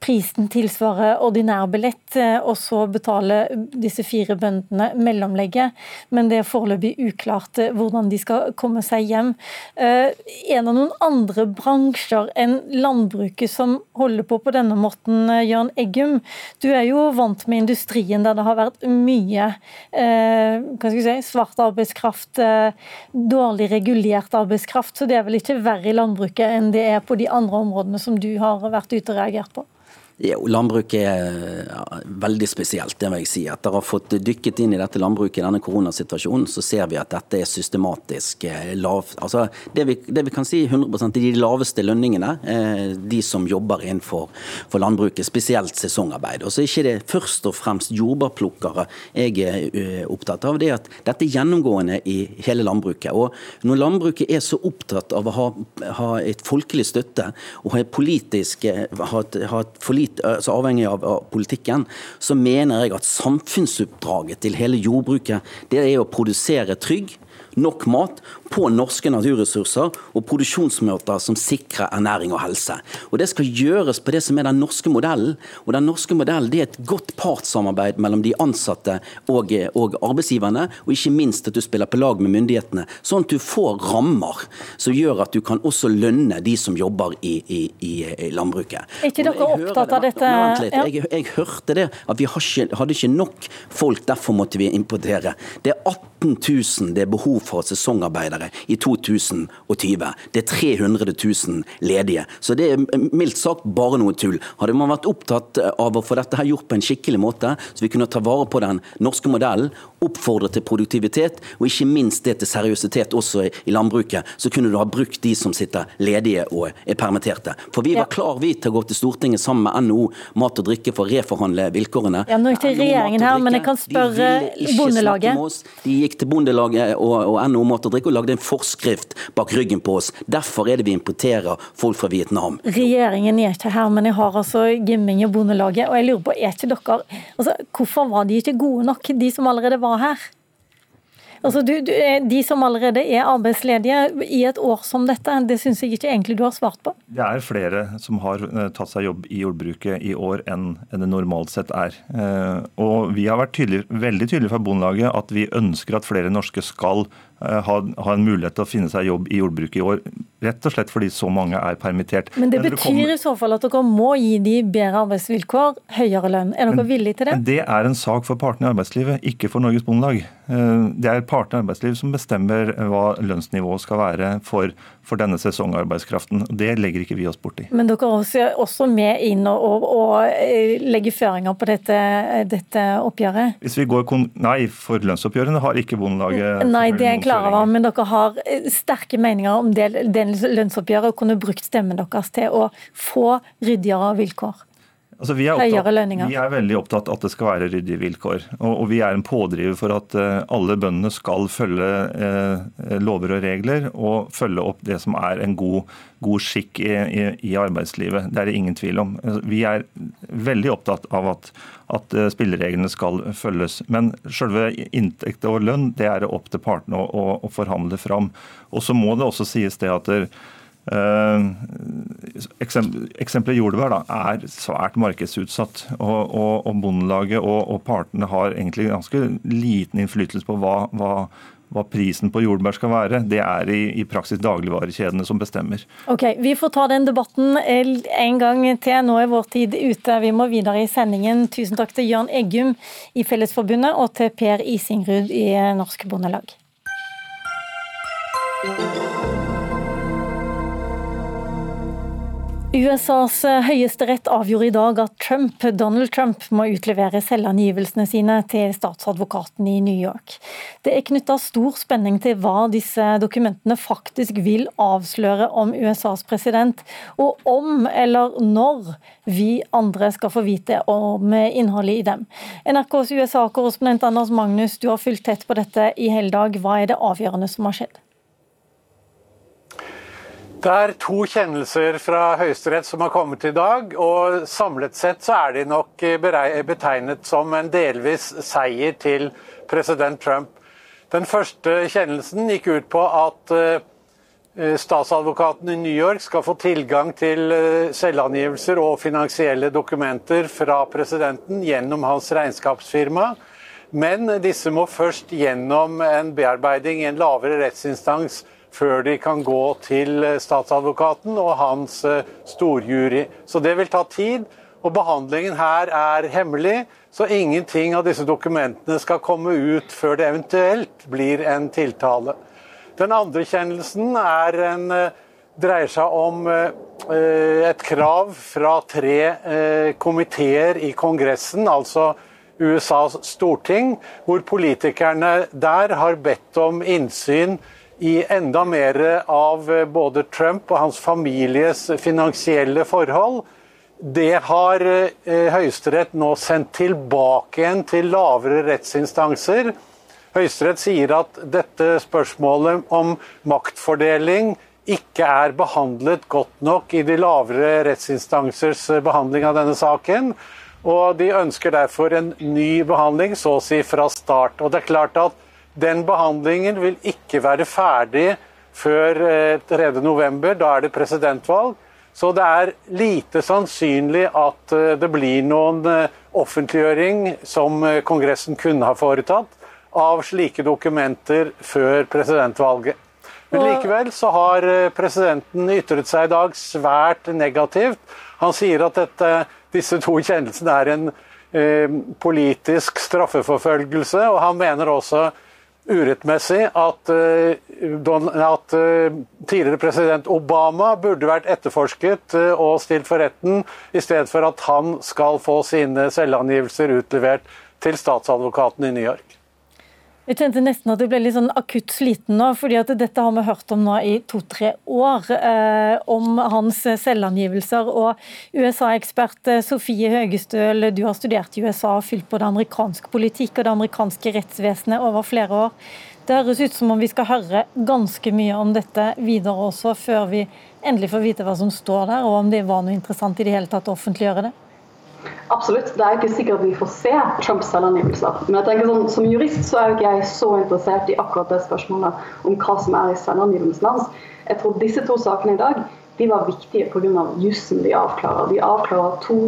prisen tilsvarer ordinær billett, eh, og så betaler disse fire bøndene mellomlegget. Men det er foreløpig uklart eh, hvordan de skal komme seg hjem. Eh, er det noen andre bransjer enn landbruket som holder på på denne måten, Jørn Eggum? Du er jo vant med industrien der det har vært mye si, svart arbeidskraft, dårlig regulert arbeidskraft, så det er vel ikke verre i landbruket enn det er på de andre områdene som du har vært ute og reagert på? Jo, landbruket er ja, veldig spesielt, det må jeg si. Etter å ha fått dykket inn i dette landbruket i denne koronasituasjonen, så ser vi at dette er systematisk eh, lav. Altså, det, vi, det vi kan si 100% er de laveste lønningene, eh, de som jobber innenfor for landbruket, spesielt sesongarbeid. Og så er ikke det først og fremst jordbærplukkere jeg er uh, opptatt av, det er at dette er gjennomgående i hele landbruket. Og når landbruket er så opptatt av å ha, ha et folkelig støtte og ha et politisk, ha et, ha et litt avhengig av, av, politikken, så mener jeg at samfunnsoppdraget til hele jordbruket det er å produsere trygg, nok mat på norske naturressurser og produksjonsmåter som sikrer ernæring og helse. Og Det skal gjøres på det som er den norske modellen. Og den norske modellen det er et godt partssamarbeid mellom de ansatte og, og arbeidsgiverne, og ikke minst at du spiller på lag med myndighetene, sånn at du får rammer som gjør at du kan også lønne de som jobber i, i, i landbruket. Er ikke dere opptatt av dette? Ja. Jeg, jeg, hørte det, at vi hadde ikke nok folk, derfor måtte vi importere. Det er 18 000 det er behov for sesongarbeidere arbeidere i 2020. Det er 300 000 ledige. Så det er mildt sagt bare noe tull. Hadde man vært opptatt av å få dette her gjort på en skikkelig måte, så vi kunne ta vare på den norske modellen, oppfordre til produktivitet, og ikke minst det til seriøsitet også i landbruket, så kunne du ha brukt de som sitter ledige og er permitterte. For vi var klar vi til å gå til Stortinget sammen med NHO Mat og Drikke for å reforhandle vilkårene. Ja, nå til regjeringen her, men jeg kan spørre Bondelaget. De gikk til Bondelaget og, og NHO Mat og Drikke og lagde en forskrift bak ryggen på oss. Derfor er det vi importerer folk fra Vietnam. Regjeringen er ikke her, men jeg har altså Gimming og Bondelaget. Og jeg lurer på, er ikke dere altså, Hvorfor var de ikke gode nok, de som allerede var her? Altså, du, du, de som allerede er arbeidsledige i et år som dette, det syns jeg ikke egentlig du har svart på. Det er flere som har eh, tatt seg jobb i jordbruket i år enn det normalt sett er. Eh, og Vi har vært tydelig, veldig tydelige fra Bondelaget at vi ønsker at flere norske skal Eh, ha, ha, en mulighet til å finne seg jobb i jordbruket i år. Rett og slett fordi så mange er permittert. Men det betyr kommer... i så fall at dere må gi de bedre arbeidsvilkår, høyere lønn. Er dere villige til det? Det er en sak for partene i arbeidslivet, ikke for Norges Bondelag. Eh, det er partene i arbeidslivet som bestemmer hva lønnsnivået skal være for, for, denne sesongarbeidskraften. Det legger ikke vi oss borti. Men dere er også med inn og, og, og eh, legger føringer på dette, dette, oppgjøret? Hvis vi går Nei, for lønnsoppgjørene har ikke Bondelaget Nei, det er klar over, men dere har eh, sterke meninger om det, det lønnsoppgjøret og kunne brukt stemmen deres til å få ryddigere vilkår. Altså, vi, er opptatt, vi, er veldig opptatt at det skal være ryddige vilkår. Og, og vi er en pådriver for at uh, alle bøndene skal følge uh, lover og regler og følge opp det som er en god, god skikk i, i, i, arbeidslivet. Det er det ingen tvil om. Altså, vi er veldig opptatt av at, at uh, spillereglene skal følges. Men selve inntekt og lønn det er det opp til partene å, å, å forhandle fram. Og så må det også sies det at der, eksempelet jordbær da, er svært markedsutsatt. og, og, og Bondelaget og, og, partene har egentlig ganske liten innflytelse på hva, hva, hva prisen på jordbær skal være. Det er i, i, praksis dagligvarekjedene som bestemmer. Ok, Vi får ta den debatten en gang til. Nå er vår tid ute. Vi må videre i sendingen. Tusen takk til Jørn Eggum i Fellesforbundet og til Per Isingrud i Norsk Bondelag. USAs eh, høyesterett avgjorde i dag at Trump, Donald Trump må utlevere selvangivelsene sine til statsadvokaten i New York. Det er knytta stor spenning til hva disse dokumentene faktisk vil avsløre om USAs president, og om eller når vi andre skal få vite om innholdet i dem. NRKs USA-korrespondent Anders Magnus, du har fulgt tett på dette i hele dag. Hva er det avgjørende som har skjedd? Det er to kjennelser fra Høyesterett som har kommet i dag. og Samlet sett så er de nok betegnet som en delvis seier til president Trump. Den første kjennelsen gikk ut på at eh, statsadvokaten i New York skal få tilgang til eh, selvangivelser og finansielle dokumenter fra presidenten gjennom hans regnskapsfirma. Men disse må først gjennom en bearbeiding i en lavere rettsinstans før de kan gå til eh, statsadvokaten og hans eh, storjury. Så det vil ta tid. Og behandlingen her er hemmelig, så ingenting av disse dokumentene skal komme ut før det eventuelt blir en tiltale. Den andre kjennelsen en, eh, dreier seg om et krav fra tre komiteer i Kongressen, altså USAs storting, hvor politikerne der har bedt om innsyn i enda mer av eh, både Trump og hans families finansielle forhold. Det har eh, Høyesterett nå sendt tilbake igjen til lavere rettsinstanser. Høyesterett sier at dette spørsmålet om maktfordeling ikke er behandlet godt nok i de lavere rettsinstansers eh, behandling av denne saken. Og de ønsker derfor en ny behandling, så å si fra start. Og det er klart at den behandlingen vil ikke være ferdig før 3.11. november. da er det presidentvalg. Så det er lite sannsynlig at eh, det blir noen eh, offentliggjøring som Kongressen kunne ha foretatt av slike dokumenter før presidentvalget. Men likevel så har presidenten ytret seg i dag svært negativt. Han sier at dette, disse to kjennelsene er en eh, politisk straffeforfølgelse, og han mener også urettmessig at, eh, at, eh, tidligere president Obama burde vært etterforsket eh, og stilt for retten, i stedet for at han skal få sine selvangivelser utlevert til statsadvokaten i New York. Jeg kjente nesten at jeg ble litt sånn akutt sliten nå, fordi at dette har vi hørt om nå i to-tre år. Eh, om hans selvangivelser. Og USA-ekspert eh, Sofie Høgestøl, du har studert i USA og fylt både amerikansk politikk og det amerikanske rettsvesenet over flere år. Det høres ut som om vi skal høre ganske mye om dette videre også, før vi endelig får vite hva som står der, og om det var noe interessant i det hele tatt å offentliggjøre det? Absolutt. Det er ikke sikkert vi får se Trumps selvangivelser. Men jeg tenker sånn, som jurist så er jo ikke jeg så interessert i akkurat det spørsmålet om hva som er i selvangivelsen hans. Jeg tror disse to sakene i dag de var viktige pga. jussen de avklarer. De avklarer to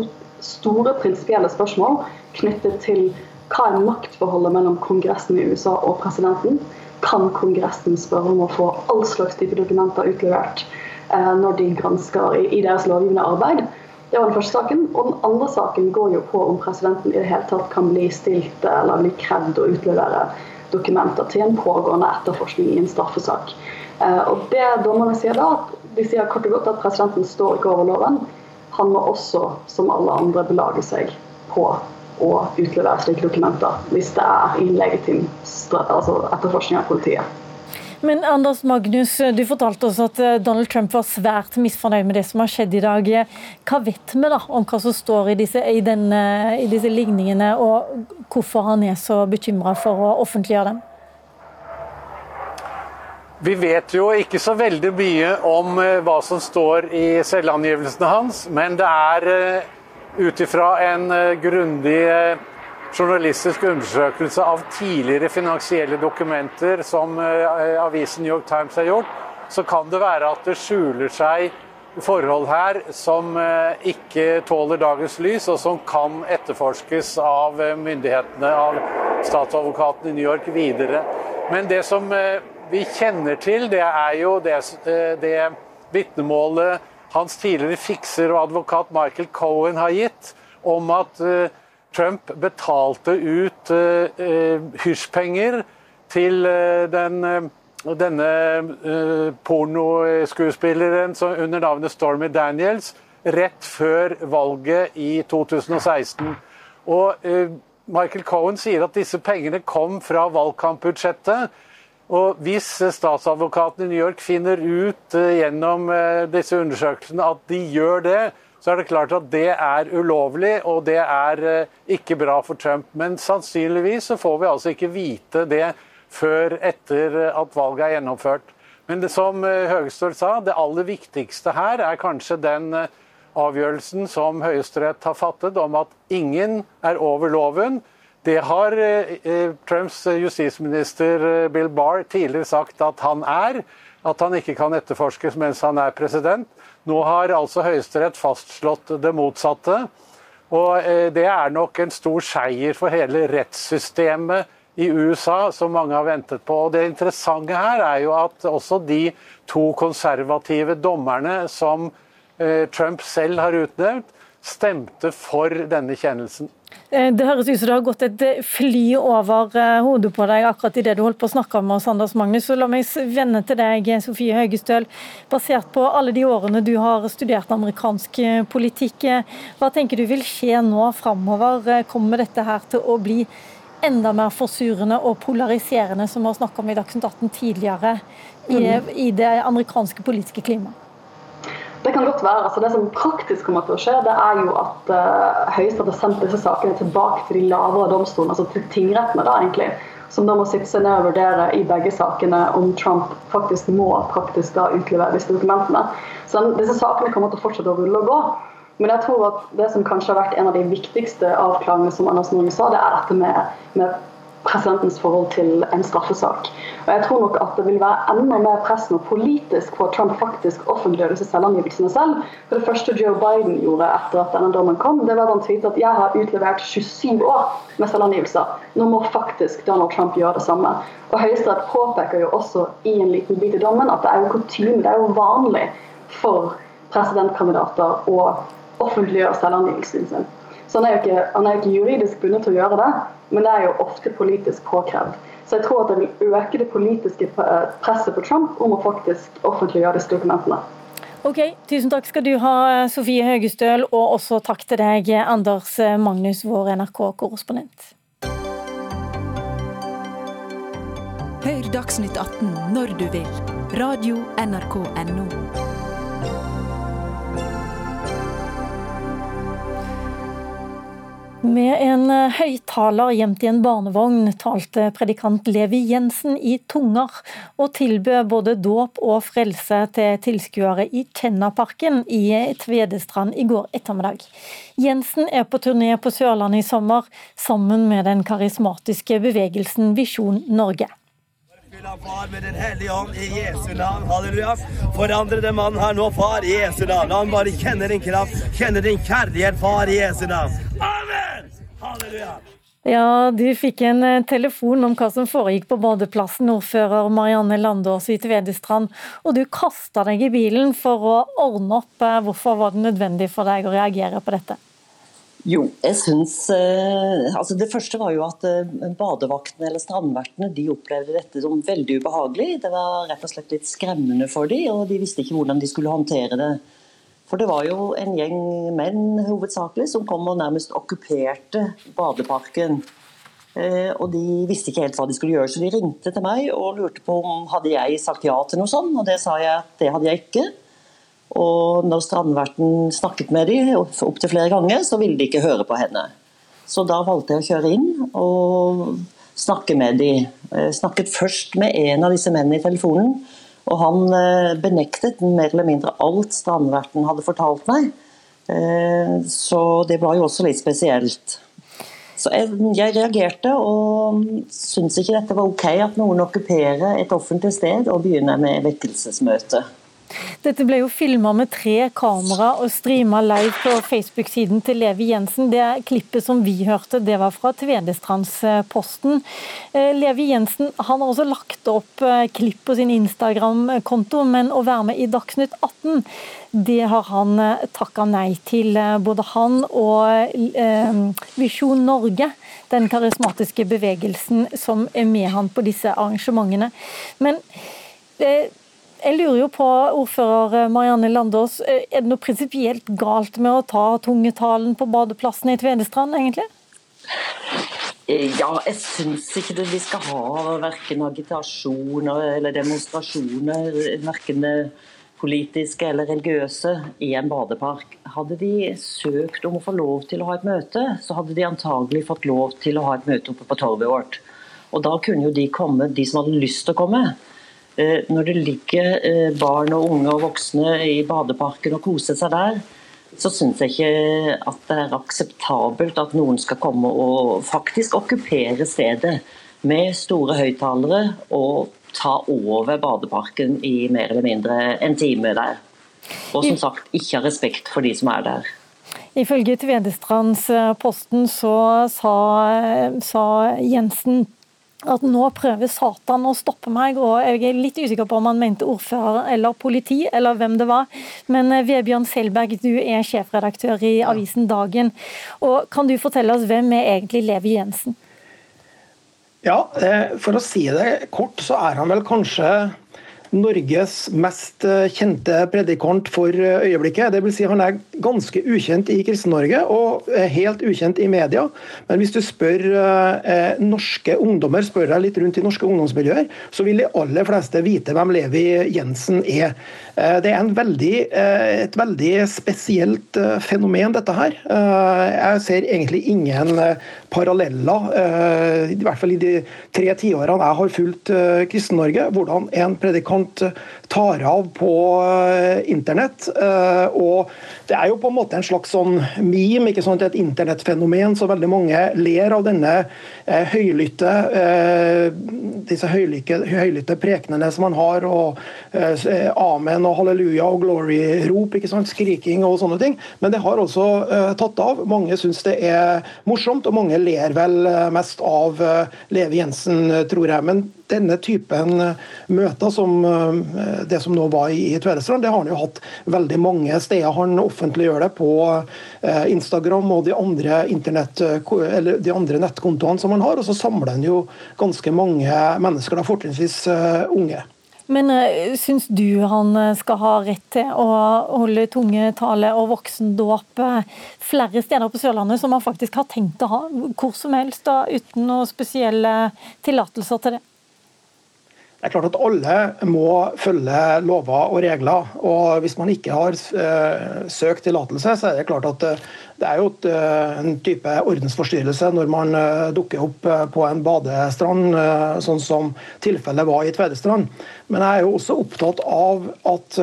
store prinsipielle spørsmål knyttet til hva er maktforholdet mellom Kongressen i USA og presidenten. Kan Kongressen spørre om å få all slags type dokumenter utlevert eh, når de gransker i, i deres lovgivende arbeid? Det var den første saken. Og den andre saken går jo på om presidenten i det hele tatt kan bli stilt eller bli krevd å utlevere dokumenter til en pågående etterforskning i en straffesak. Eh, og det dommerne sier da, at de sier kort og godt at presidenten står ikke over loven. Han må også, som alle andre, belage seg på å utlevere slike dokumenter hvis det er illegitim altså etterforskning av politiet. Men Anders Magnus, du fortalte oss at eh, Donald Trump var svært misfornøyd med det som har skjedd i dag. Hva vet vi da om hva som står i disse, i denne, i disse ligningene, og hvorfor han er så bekymra for å offentliggjøre dem? Vi vet jo ikke så veldig mye om eh, hva som står i selvangivelsene hans, men det er eh, ut ifra en grundig journalistisk undersøkelse av tidligere finansielle dokumenter som eh, avisen New York Times har gjort, så kan det være at det skjuler seg forhold her som eh, ikke tåler dagens lys, og som kan etterforskes av eh, myndighetene, av statsadvokaten i New York videre. Men det som vi kjenner til, det er jo det, det vitnemålet hans tidligere fikser og advokat Michael Cohen har gitt, om at Trump betalte ut uh, hysjpenger til uh, den, denne pornoskuespilleren under navnet Stormy Daniels rett før valget i 2016. Og Michael Cohen sier at disse pengene kom fra valgkampbudsjettet. Og hvis statsadvokaten i New York finner ut gjennom disse undersøkelsene at de gjør det, så er det klart at det er ulovlig, og det er eh, ikke bra for Trump. Men sannsynligvis så får vi altså ikke vite det før etter at valget er gjennomført. Men det som eh, Høgestøl sa, det aller viktigste her er kanskje den eh, avgjørelsen som Høyesterett har fattet om at ingen er over loven. Det har Trumps justisminister Bill Barr tidligere sagt at han er. At han ikke kan etterforskes mens han er president. Nå har altså Høyesterett fastslått det motsatte. Og eh, det er nok en stor seier for hele rettssystemet i USA, som mange har ventet på. Og Det interessante her er jo at også de to konservative dommerne som eh, Trump selv har utnevnt, stemte for denne kjennelsen. Eh, det høres ut som det har gått et eh, fly over eh, hodet på deg akkurat i det du holdt på å snakke om oss, Anders Magnus. Så la meg vende til deg, Sofie Høgestøl. Basert på alle de årene du har studert amerikansk politikk, hva tenker du vil skje nå framover? Kommer dette her til å bli enda mer forsurende og polariserende, som vi har snakket om i Dagsnytt 18 tidligere, i, mm. i det amerikanske politiske klimaet? Det kan godt være. altså Det som praktisk kommer til å skje, det er jo at uh, Høyesterett har sendt disse sakene tilbake til de lavere domstolene, altså til tingrettene, da egentlig, som da må sitte seg ned og vurdere i begge sakene om Trump faktisk må praktisk da utlevere disse dokumentene. Så Disse sakene kommer til å fortsette å rulle og gå. Men jeg tror at det som kanskje har vært en av de viktigste avklaringene, som Anders Norge sa, det er dette med, med presidentens forhold til en straffesak. Og jeg tror nok at det vil være enda mer press nå politisk på at Trump faktisk offentliggjør disse selvangivelsene selv. For det første Joe Biden gjorde etter at denne dommen kom, det var at han tweetet at jeg har utlevert 27 år med selvangivelser. Nå må faktisk Donald Trump gjøre det samme. Og Høyesterett påpeker jo også i en liten bit i dommen at det er jo kutyme, det er jo vanlig for presidentkandidater å offentliggjøre selvangivelsen sin. Så han er, jo ikke, er ikke juridisk bundet til å gjøre det, men det er jo ofte politisk påkrevd. Så jeg tror at det vil øke det politiske presset på Trump om å faktisk offentliggjøre disse dokumentene. Ok, Tusen takk skal du ha, Sofie Høgestøl, og også takk til deg, Anders Magnus, vår NRK-korrespondent. Hør Dagsnytt 18 når du vil. Radio NRK Radio.nrk.no. Med en eh, høyttaler gjemt i en barnevogn talte predikant Levi Jensen i tunger, og tilbød både dåp og frelse til tilskuere i Tennaparken i Tvedestrand i går ettermiddag. Jensen er på turné på Sørlandet i sommer, sammen med den karismatiske bevegelsen Visjon Norge. Far med Den hellige ånd i Jesu navn. Halleluja. Forandre den her nå, far, i Jesu navn. La han bare kjenne din kraft, kjenne din kjærlighet, far, i Jesu navn. Amen! Halleluja. Ja, du fikk en eh, telefon om hva som foregikk på badeplassen, ordfører Marianne Landås i Tvedestrand, og du kasta deg i bilen for å ordne opp. Eh, hvorfor var det nødvendig for deg å reagere på dette? Jo, jeg syns eh, altså Det første var jo at eh, badevaktene eller strandvertene de opplevde dette som veldig ubehagelig. Det var rett og slett litt skremmende for dem, og de visste ikke hvordan de skulle håndtere det. For det var jo en gjeng menn hovedsakelig som kom og nærmest okkuperte badeparken. Eh, og de visste ikke helt hva de skulle gjøre, så de ringte til meg og lurte på om hadde jeg sagt ja til noe sånt, og det sa jeg at det hadde jeg ikke. Og når strandverten snakket med dem opptil flere ganger, så ville de ikke høre på henne. Så da valgte jeg å kjøre inn og snakke med dem. Jeg snakket først med en av disse mennene i telefonen, og han eh, benektet mer eller mindre alt strandverten hadde fortalt meg. Eh, så det var jo også litt spesielt. Så jeg, jeg reagerte og syntes ikke dette var ok at noen okkuperer et offentlig sted og begynner med vekkelsesmøte. Dette ble jo filma med tre kamera og streama live på Facebook-siden til Levi Jensen. Det klippet som vi hørte, det var fra Tvedestrandsposten. Eh, Levi Jensen han har også lagt opp eh, klipp på sin Instagram-konto, men å være med i Dagsnytt 18 det har han eh, takka nei til, både han og Visjon Norge den karismatiske bevegelsen som er med han på disse arrangementene. Men jeg lurer jo på, ordfører Marianne Landås, eh, er det noe prinsipielt galt med å ta tungetalen på badeplassen i Tvedestrand, egentlig? Eh, ja, jeg syns ikke det, vi skal ha verken agitasjoner eller demonstrasjoner, verken politiske eller religiøse, i en badepark. Hadde de søkt om å få lov til å ha et møte, så hadde de antagelig fått lov til å ha et møte oppe på torget vårt. Og da kunne jo de komme, de som hadde lyst til å komme. Eh, når det ligger eh, barn og unge og voksne i badeparken og koser seg der, så syns jeg ikke at det er akseptabelt at noen skal komme og faktisk okkupere stedet med store høyttalere og ta over badeparken i mer eller mindre en time der. Og som sagt, ikke ha respekt for de som er der. Ifølge Tvedestrandsposten så sa, sa Jensen at nå prøver Satan å stoppe meg. og Jeg er litt usikker på om han mente ordfører eller politi, eller hvem det var. Men eh, Vebjørn Selberg, du er sjefredaktør i avisen Dagen. og Kan du fortelle oss hvem er egentlig Levi Jensen? Ja, eh, for å si det kort, så er han vel kanskje Norges mest eh, kjente predikant for eh, øyeblikket. Det vil si Han er ganske ukjent i Kristen-Norge og helt ukjent i media. Men hvis du spør eh, norske ungdommer, spør deg litt rundt i norske ungdomsmiljøer, så vil de aller fleste vite hvem Levi Jensen er. Eh, det er veldig, eh, et veldig spesielt eh, fenomen, dette her. Jeg ser egentlig ingen paralleller, i hvert fall i de tre tiårene jeg har fulgt Kristen-Norge, hvordan en predikant Punkte tar av på internett. Og det er jo på en måte en slags sånn meme, ikke sant? et internettfenomen, så veldig mange ler av denne høylytte disse høylytte, høylytte prekenene som man har, og amen og halleluja og glory-rop, ikke sant, skriking og sånne ting. Men det har også tatt av. Mange syns det er morsomt, og mange ler vel mest av Leve Jensen, tror jeg. Men denne typen møter, som det som nå var i, i Tvedestrand, det har han jo hatt veldig mange steder. Han offentliggjør det på Instagram og de andre, internett, de andre nettkontoene som han har, og så samler han jo ganske mange mennesker, da fortrinnsvis unge. Men uh, syns du han eh, skal ha rett til å holde tungetale og voksendåp eh, flere steder på Sørlandet, som han faktisk har tenkt å ha, hvor som helst, da, uten noen spesielle tillatelser til det? Det er klart at alle må følge lover og regler. og Hvis man ikke har søkt tillatelse, så er det klart at det er jo en type ordensforstyrrelse når man dukker opp på en badestrand, sånn som tilfellet var i Tvedestrand. Men jeg er jo også opptatt av at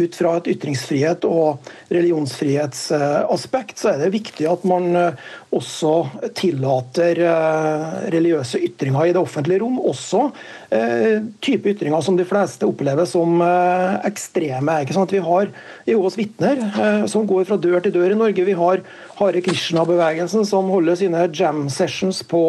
ut fra et ytringsfrihet og religionsfrihetsaspekt, så er det viktig at man også tillater religiøse ytringer i det offentlige rom. Også type ytringer som de fleste opplever som ekstreme. Ikke sant? Vi har Jehovas vitner som går fra dør til dør i Norge. Vi har Hare Krishna-bevegelsen som holder sine jam sessions på,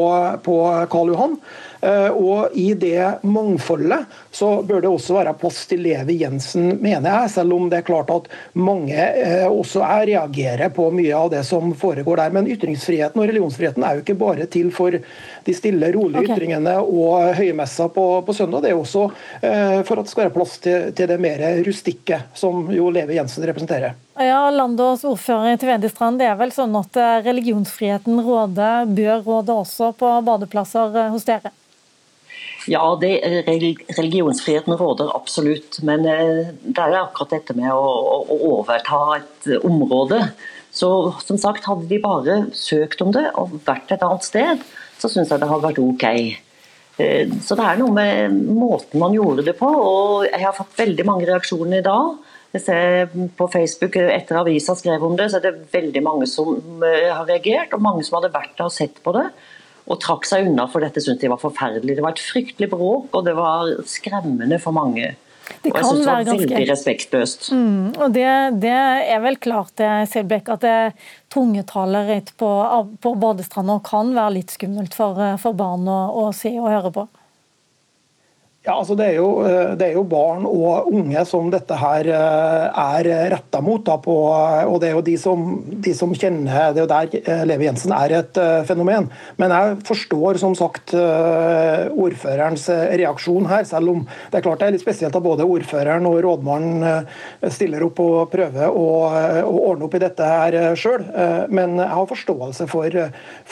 på Karl Johan. Eh, og I det mangfoldet så bør det også være plass til Levi Jensen, mener jeg. Selv om det er klart at mange eh, også jeg, reagerer på mye av det som foregår der. Men ytringsfriheten og religionsfriheten er jo ikke bare til for de stille, rolige okay. ytringene og høymessa på, på, søndag. Det er også eh, for at det skal være plass til, til det mer rustikke, som jo Leve Jensen representerer. Ja, Landås ordfører i Tvedestrand, det er vel sånn at religionsfriheten råder, bør råde også på badeplasser hos dere? Ja, det, religionsfriheten råder absolutt. Men eh, det er akkurat dette med å, å overta et område. Så som sagt, hadde de bare søkt om det og vært et annet sted, så syns jeg det hadde vært OK. Eh, så det er noe med måten man gjorde det på. Og jeg har fått veldig mange reaksjoner i dag. Jeg ser på Facebook etter avisa skrev om det, så er det veldig mange som eh, har reagert, og mange som hadde vært der og sett på det og trakk seg unna, for dette syntes de var forferdelig. Det var et fryktelig bråk, og det var skremmende for mange. Det og synes det var ganske... veldig respektløst. Mm, og det, det, er vel klart, Selbekk, at det tungetalere på, på badestranda kan være litt skummelt for, eh, for barn å, å se og høre på? Ja, altså det er, jo, eh, det, er jo, barn og unge som dette her eh, er retta mot. Da, på, og det er jo de som, de som, kjenner Det er jo der Leve Jensen er et fenomen. Men jeg forstår som sagt ordførerens reaksjon her, selv om det er klart det er litt spesielt at både ordføreren og rådmannen stiller opp og prøver å, å ordne opp i dette her sjøl. Men jeg har forståelse for,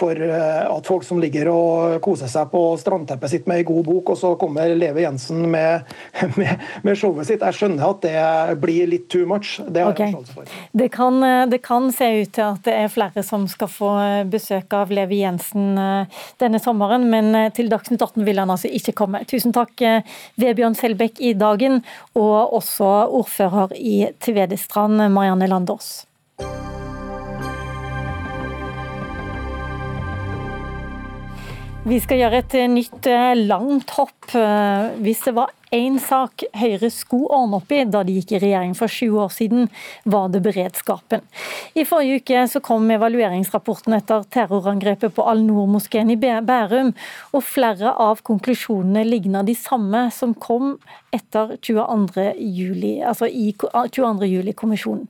for, at folk som ligger og koser seg på strandteppet sitt med ei god bok, og så kommer Levi Ove Jensen med, med, med, showet sitt. Jeg skjønner at det blir litt too much. Det har okay. jeg forståelse for. Det kan, det kan, se ut til at det er flere som skal få besøk av Levi Jensen eh, denne sommeren, men eh, til Dagsnytt 18 vil han altså ikke komme. Tusen takk, eh, Vebjørn Selbekk i Dagen, og også ordfører i Tvedestrand, Marianne Landås. Vi skal gjøre et nytt eh, langt hopp. Eh, hvis det var én sak Høyre skulle ordne opp i da de gikk i regjering for sju år siden, var det beredskapen. I forrige uke så kom evalueringsrapporten etter terrorangrepet på Al-Noor-moskeen i Bærum, og flere av konklusjonene ligner de samme som kom etter 22. juli, altså i 22. juli-kommisjonen.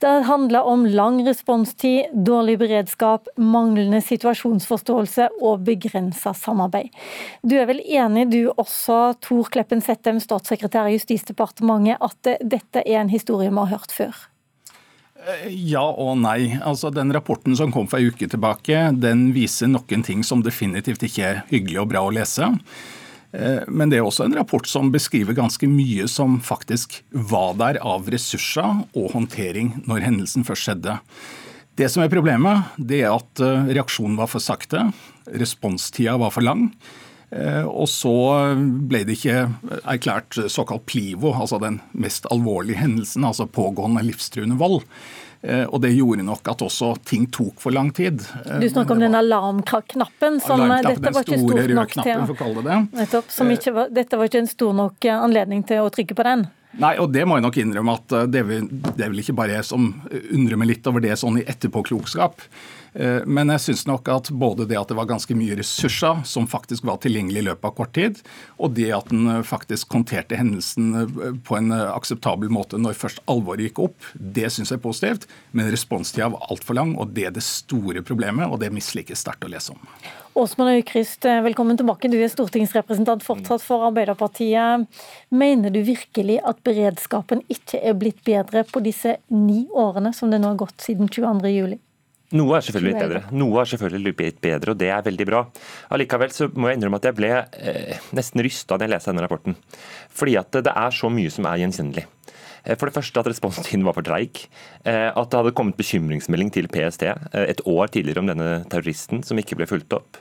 Det handler om lang responstid, dårlig beredskap, manglende situasjonsforståelse og begrensa samarbeid. Du er vel enig du også, Tor Kleppen Settem, statssekretær i Justisdepartementet, at dette er en historie vi har hørt før? Eh, ja og nei. Altså, den Rapporten som kom for en uke tilbake, den viser noen ting som definitivt ikke er hyggelig og bra å lese. Eh, men det er også en rapport som beskriver ganske mye som faktisk var der av ressurser og håndtering når hendelsen først skjedde. Det som er problemet, det er at eh, reaksjonen var for sakte. Responstida var for lang. Eh, og så ble det ikke erklært såkalt plivo, altså den mest alvorlige hendelsen, altså pågående livstruende vold. Eh, og det gjorde nok at også ting tok for lang tid. Eh, du snakker om den alarmknappen som dette var ikke stor nok til det. Nettopp, ikke var, dette var ikke en stor nok eh, anledning til å trykke på den? Nei, og det må jeg nok innrømme at det er, vel, det er vel ikke bare jeg som undrer meg litt over det sånn i etterpåklokskap. Eh, men jeg syns nok at både det at det var ganske mye ressurser som faktisk var tilgjengelig i løpet av kort tid, og det at en eh, faktisk håndterte hendelsen eh, på en akseptabel måte når først alvoret gikk opp, det syns jeg er positivt. Men responstida var altfor lang, og det er det store problemet, og det mislikes sterkt å lese om. Åsmund Aukrust, velkommen tilbake. Du er stortingsrepresentant fortsatt for Arbeiderpartiet. Mener du virkelig at beredskapen ikke er blitt bedre på disse ni årene som det nå har gått siden 22.07? Noe er selvfølgelig litt bedre, Noe er selvfølgelig litt bedre, og det er veldig bra. Allikevel så må jeg innrømme at jeg ble eh, nesten rysta da jeg leste denne rapporten. Fordi at det er så mye som er gjenkjennelig. For det første at responstiden var for treig. At det hadde kommet bekymringsmelding til PST et år tidligere om denne terroristen som ikke ble fulgt opp.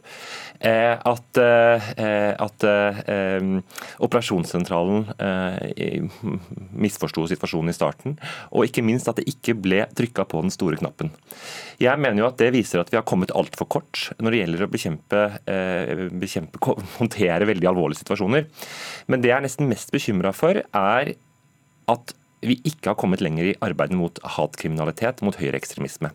At, at operasjonssentralen misforsto situasjonen i starten. Og ikke minst at det ikke ble trykka på den store knappen. Jeg mener jo at det viser at vi har kommet altfor kort når det gjelder å bekjempe, bekjempe, håndtere veldig alvorlige situasjoner. Men det jeg er nesten mest bekymra for, er at vi ikke har kommet lenger i arbeidet mot hatkriminalitet, mot høyreekstremisme.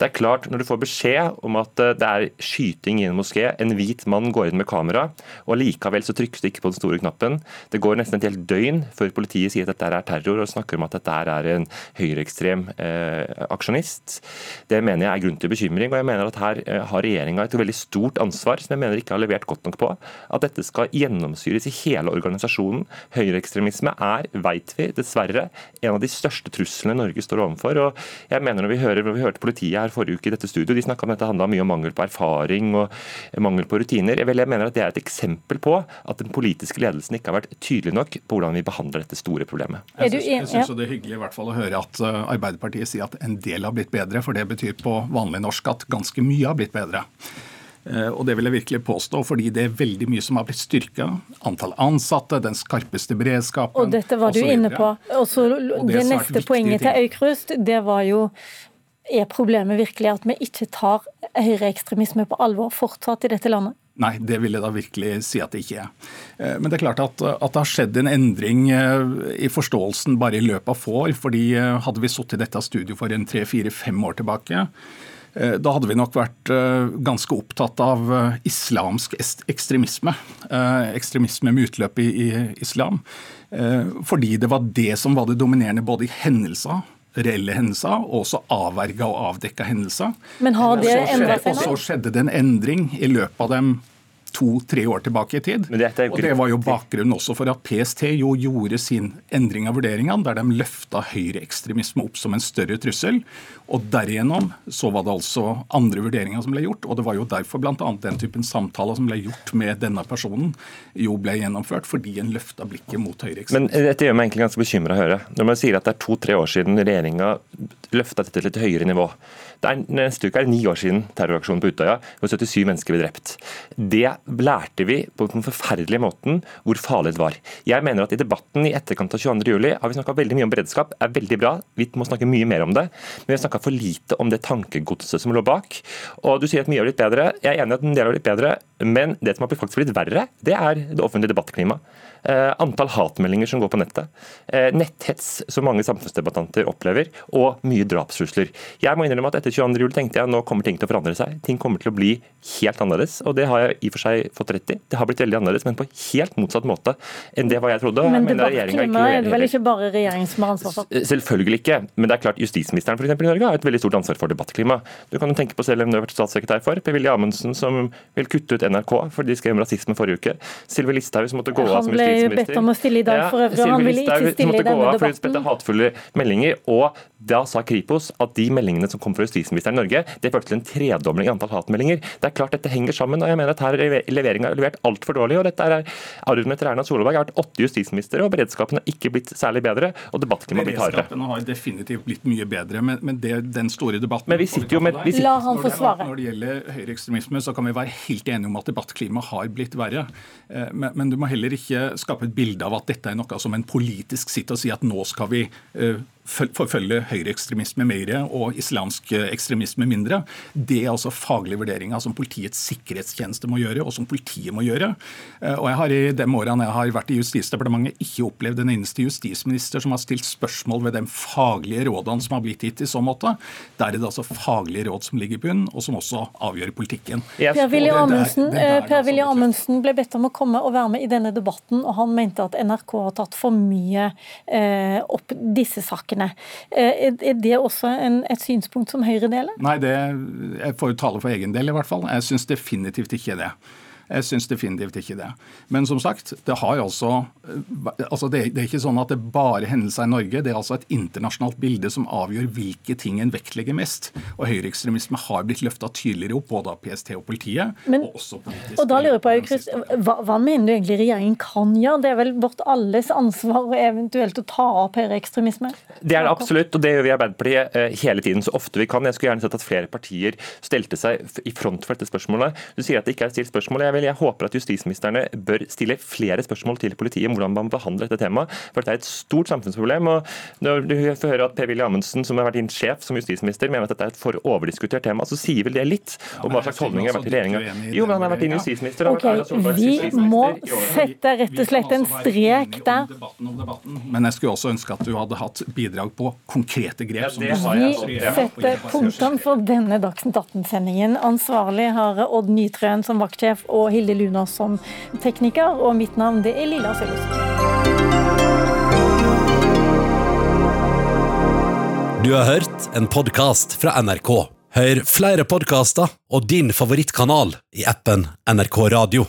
Det er klart, når du får beskjed om at eh, det er skyting i en moské, en hvit mann går inn med kamera, og likevel så trykkes det ikke på den store knappen. Det går nesten et helt døgn før politiet sier at dette er terror, og snakker om at dette er en høyreekstrem eh, aksjonist. Det mener jeg er grunn til bekymring, og jeg mener at her eh, har regjeringa et veldig stort ansvar, som jeg mener ikke har levert godt nok på. At dette skal gjennomsyres i hele organisasjonen. Høyreekstremisme er, veit vi, dessverre en av de største truslene Norge står overfor. og jeg mener når Vi hører, når vi hørte politiet her forrige uke i dette studio, de snakka om at det handla mye om mangel på erfaring og mangel på rutiner. Vel, jeg mener at Det er et eksempel på at den politiske ledelsen ikke har vært tydelig nok på hvordan vi behandler dette store problemet. Jeg syns det er hyggelig i hvert fall å høre at eh, Arbeiderpartiet sier at en del har blitt bedre, for det betyr på vanlig norsk at ganske mye har blitt bedre. Eh, og det vil jeg virkelig påstå, fordi det er veldig mye som har blitt styrka. Antall ansatte, den skarpeste beredskapen Og dette var du inne på. Også og det, det neste poenget til Aukrust, det var jo er problemet virkelig at vi ikke tar høyreekstremisme på alvor fortsatt i dette landet? Nei, det vil jeg da virkelig si at det ikke er. Eh, men det er klart at, at det har skjedd en endring eh, i forståelsen bare i løpet av få år. fordi Hadde vi sittet i dette studioet for en tre-fire-fem år tilbake, da hadde vi nok vært eh, ganske opptatt av eh, islamsk ekstremisme. Ekstremisme med utløp i islam. Fordi det var det som var det dominerende både i hendelser reelle hendelser, og også avverga og avdekka hendelser. Men har det endret seg nå? Og så skjedde det en endring i løpet av dem to-tre år tilbake i tid. Det og Det var jo bakgrunnen også for at PST jo gjorde sin endring av vurderingene, der de løfta høyreekstremisme opp som en større trussel. Og Derigjennom så var det altså andre vurderinger som ble gjort. og Det var jo derfor bl.a. den typen samtaler som ble gjort med denne personen, jo ble gjennomført, fordi en løfta blikket mot høyreekstremisme. Men dette gjør meg egentlig ganske bekymra å høre. Når man sier at det er to-tre år siden regjeringa løfta dette til et høyere nivå. Det er, neste uke er det ni år siden terroraksjonen på Utøya, hvor 77 mennesker ble drept. Det lærte vi på den forferdelige måten hvor farlig det var. Jeg mener at i debatten i etterkant av 22.07 har vi snakka veldig mye om beredskap, er veldig bra. Vi må snakke mye mer om det. Men vi har snakka for lite om det tankegodset som lå bak. Og du sier at mye har blitt bedre. Jeg er enig i at en del har blitt bedre, men det som har faktisk blitt verre, det er det offentlige debattklimaet. Eh, antall hatmeldinger som går på nettet, eh, netthets som mange samfunnsdebattanter opplever, og mye drapstrusler. Jeg må innrømme at etter 22. juli tenkte jeg at nå kommer ting til å forandre seg. Ting kommer til å bli helt annerledes, og det har jeg i for seg fått rett i. Det har blitt veldig annerledes, men på helt motsatt måte enn det hva jeg trodde. Men debattklimaet er det vel ikke bare regjeringen som har ansvar for? Selvfølgelig ikke, men det er klart justisministeren for eksempel, i Norge har et veldig stort ansvar for debattklima. Du kan jo tenke på selv hvem du har vært statssekretær for. Per-Willy Amundsen som vil kutte ut NRK fordi de skrev om rasisme forrige uke. Sylvi Listhaug som måtte gå av som justisminister Han ble bedt om å stille i dag for øvrig, og han ville ikke stille i denne debatten. hatefulle meldinger, og da sa Kripos at de meldingene som kom fra justisministeren i Norge, det førte til en tredobling i antall hatmeldinger. Det er klart dette henger sammen, og jeg mener at her er har levert altfor dårlig. og dette er Arven etter Erna Solberg har vært åtte justisministre, og beredskapen har ikke blitt særlig bedre, og debatten har blitt hardere. Beredskapen har definitivt blitt mye bedre, men, men det, den store debatten Men vi sitter jo med... Vi sitter, La han få svare. Når det gjelder høyreekstremisme, så kan vi være helt enige om at debattklimaet har blitt verre. Eh, men, men du må heller ikke skape et bilde av at dette er noe som en politisk sitter og sier at nå skal vi uh, forfølge høyreekstremisme mer og islamsk ekstremisme mindre. Det er altså faglige vurderinger som Politiets sikkerhetstjeneste må gjøre, og som politiet må gjøre. Uh, og jeg har I de årene jeg har vært i Justisdepartementet, ikke opplevd en eneste justisminister som har stilt spørsmål ved de faglige rådene som har blitt gitt i så måte. Der er det altså faglige råd som ligger i bunnen, og som også avgjør politikken. Per-Willy Amundsen, per Amundsen ble bedt om å komme og være med i denne debatten, og han mente at NRK har tatt for mye eh, opp disse sakene. Eh, er det også en, et synspunkt som Høyre deler? Nei, det, jeg får jo tale for egen del i hvert fall. Jeg syns definitivt ikke det. Jeg syns definitivt ikke det. Men som sagt, det har altså, altså det, det, er ikke sånn at det bare hendelser i Norge. Det er altså et internasjonalt bilde som avgjør hvilke ting en vektlegger mest. Og høyreekstremisme har blitt løfta tydeligere opp, både av PST og politiet. Men, og også politisk. Og da lurer jeg på, Chris, hva, hva, mener du egentlig regjeringen kan gjøre? Det er vel vårt alles ansvar eventuelt å ta opp høyreekstremisme? Det er det absolutt, og det gjør vi i Arbeiderpartiet eh, hele tiden så ofte vi kan. Jeg skulle gjerne sett at flere partier stelte seg i front for dette spørsmålet. Du sier at det ikke er stilt spørsmål. Jeg, vil, jeg håper at justisministerne bør stille flere spørsmål til politiet om hvordan man behandler dette temaet. For dette er et stort samfunnsproblem. og Når du får høre at Per-Willy Amundsen, som har vært din sjef som justisminister, mener at dette er et for overdiskutert tema, så sier vel det litt om hva slags holdninger har vært i regjeringa. Jo, men han har vært din justisminister. Okay, Vi må sette rett og slett en strek der. Men jeg skulle også ønske at du hadde hatt bidrag på konkrete grep. vi setter punktum for denne Dagsnytt 18-sendingen. Ansvarlig har Odd Nytrøen som vaktsjef og Hilde Luna som tekniker. Og mitt navn det er Lilla Sølvesen. Du har hørt en podkast fra NRK. Hør flere podkaster og din favorittkanal i appen NRK Radio.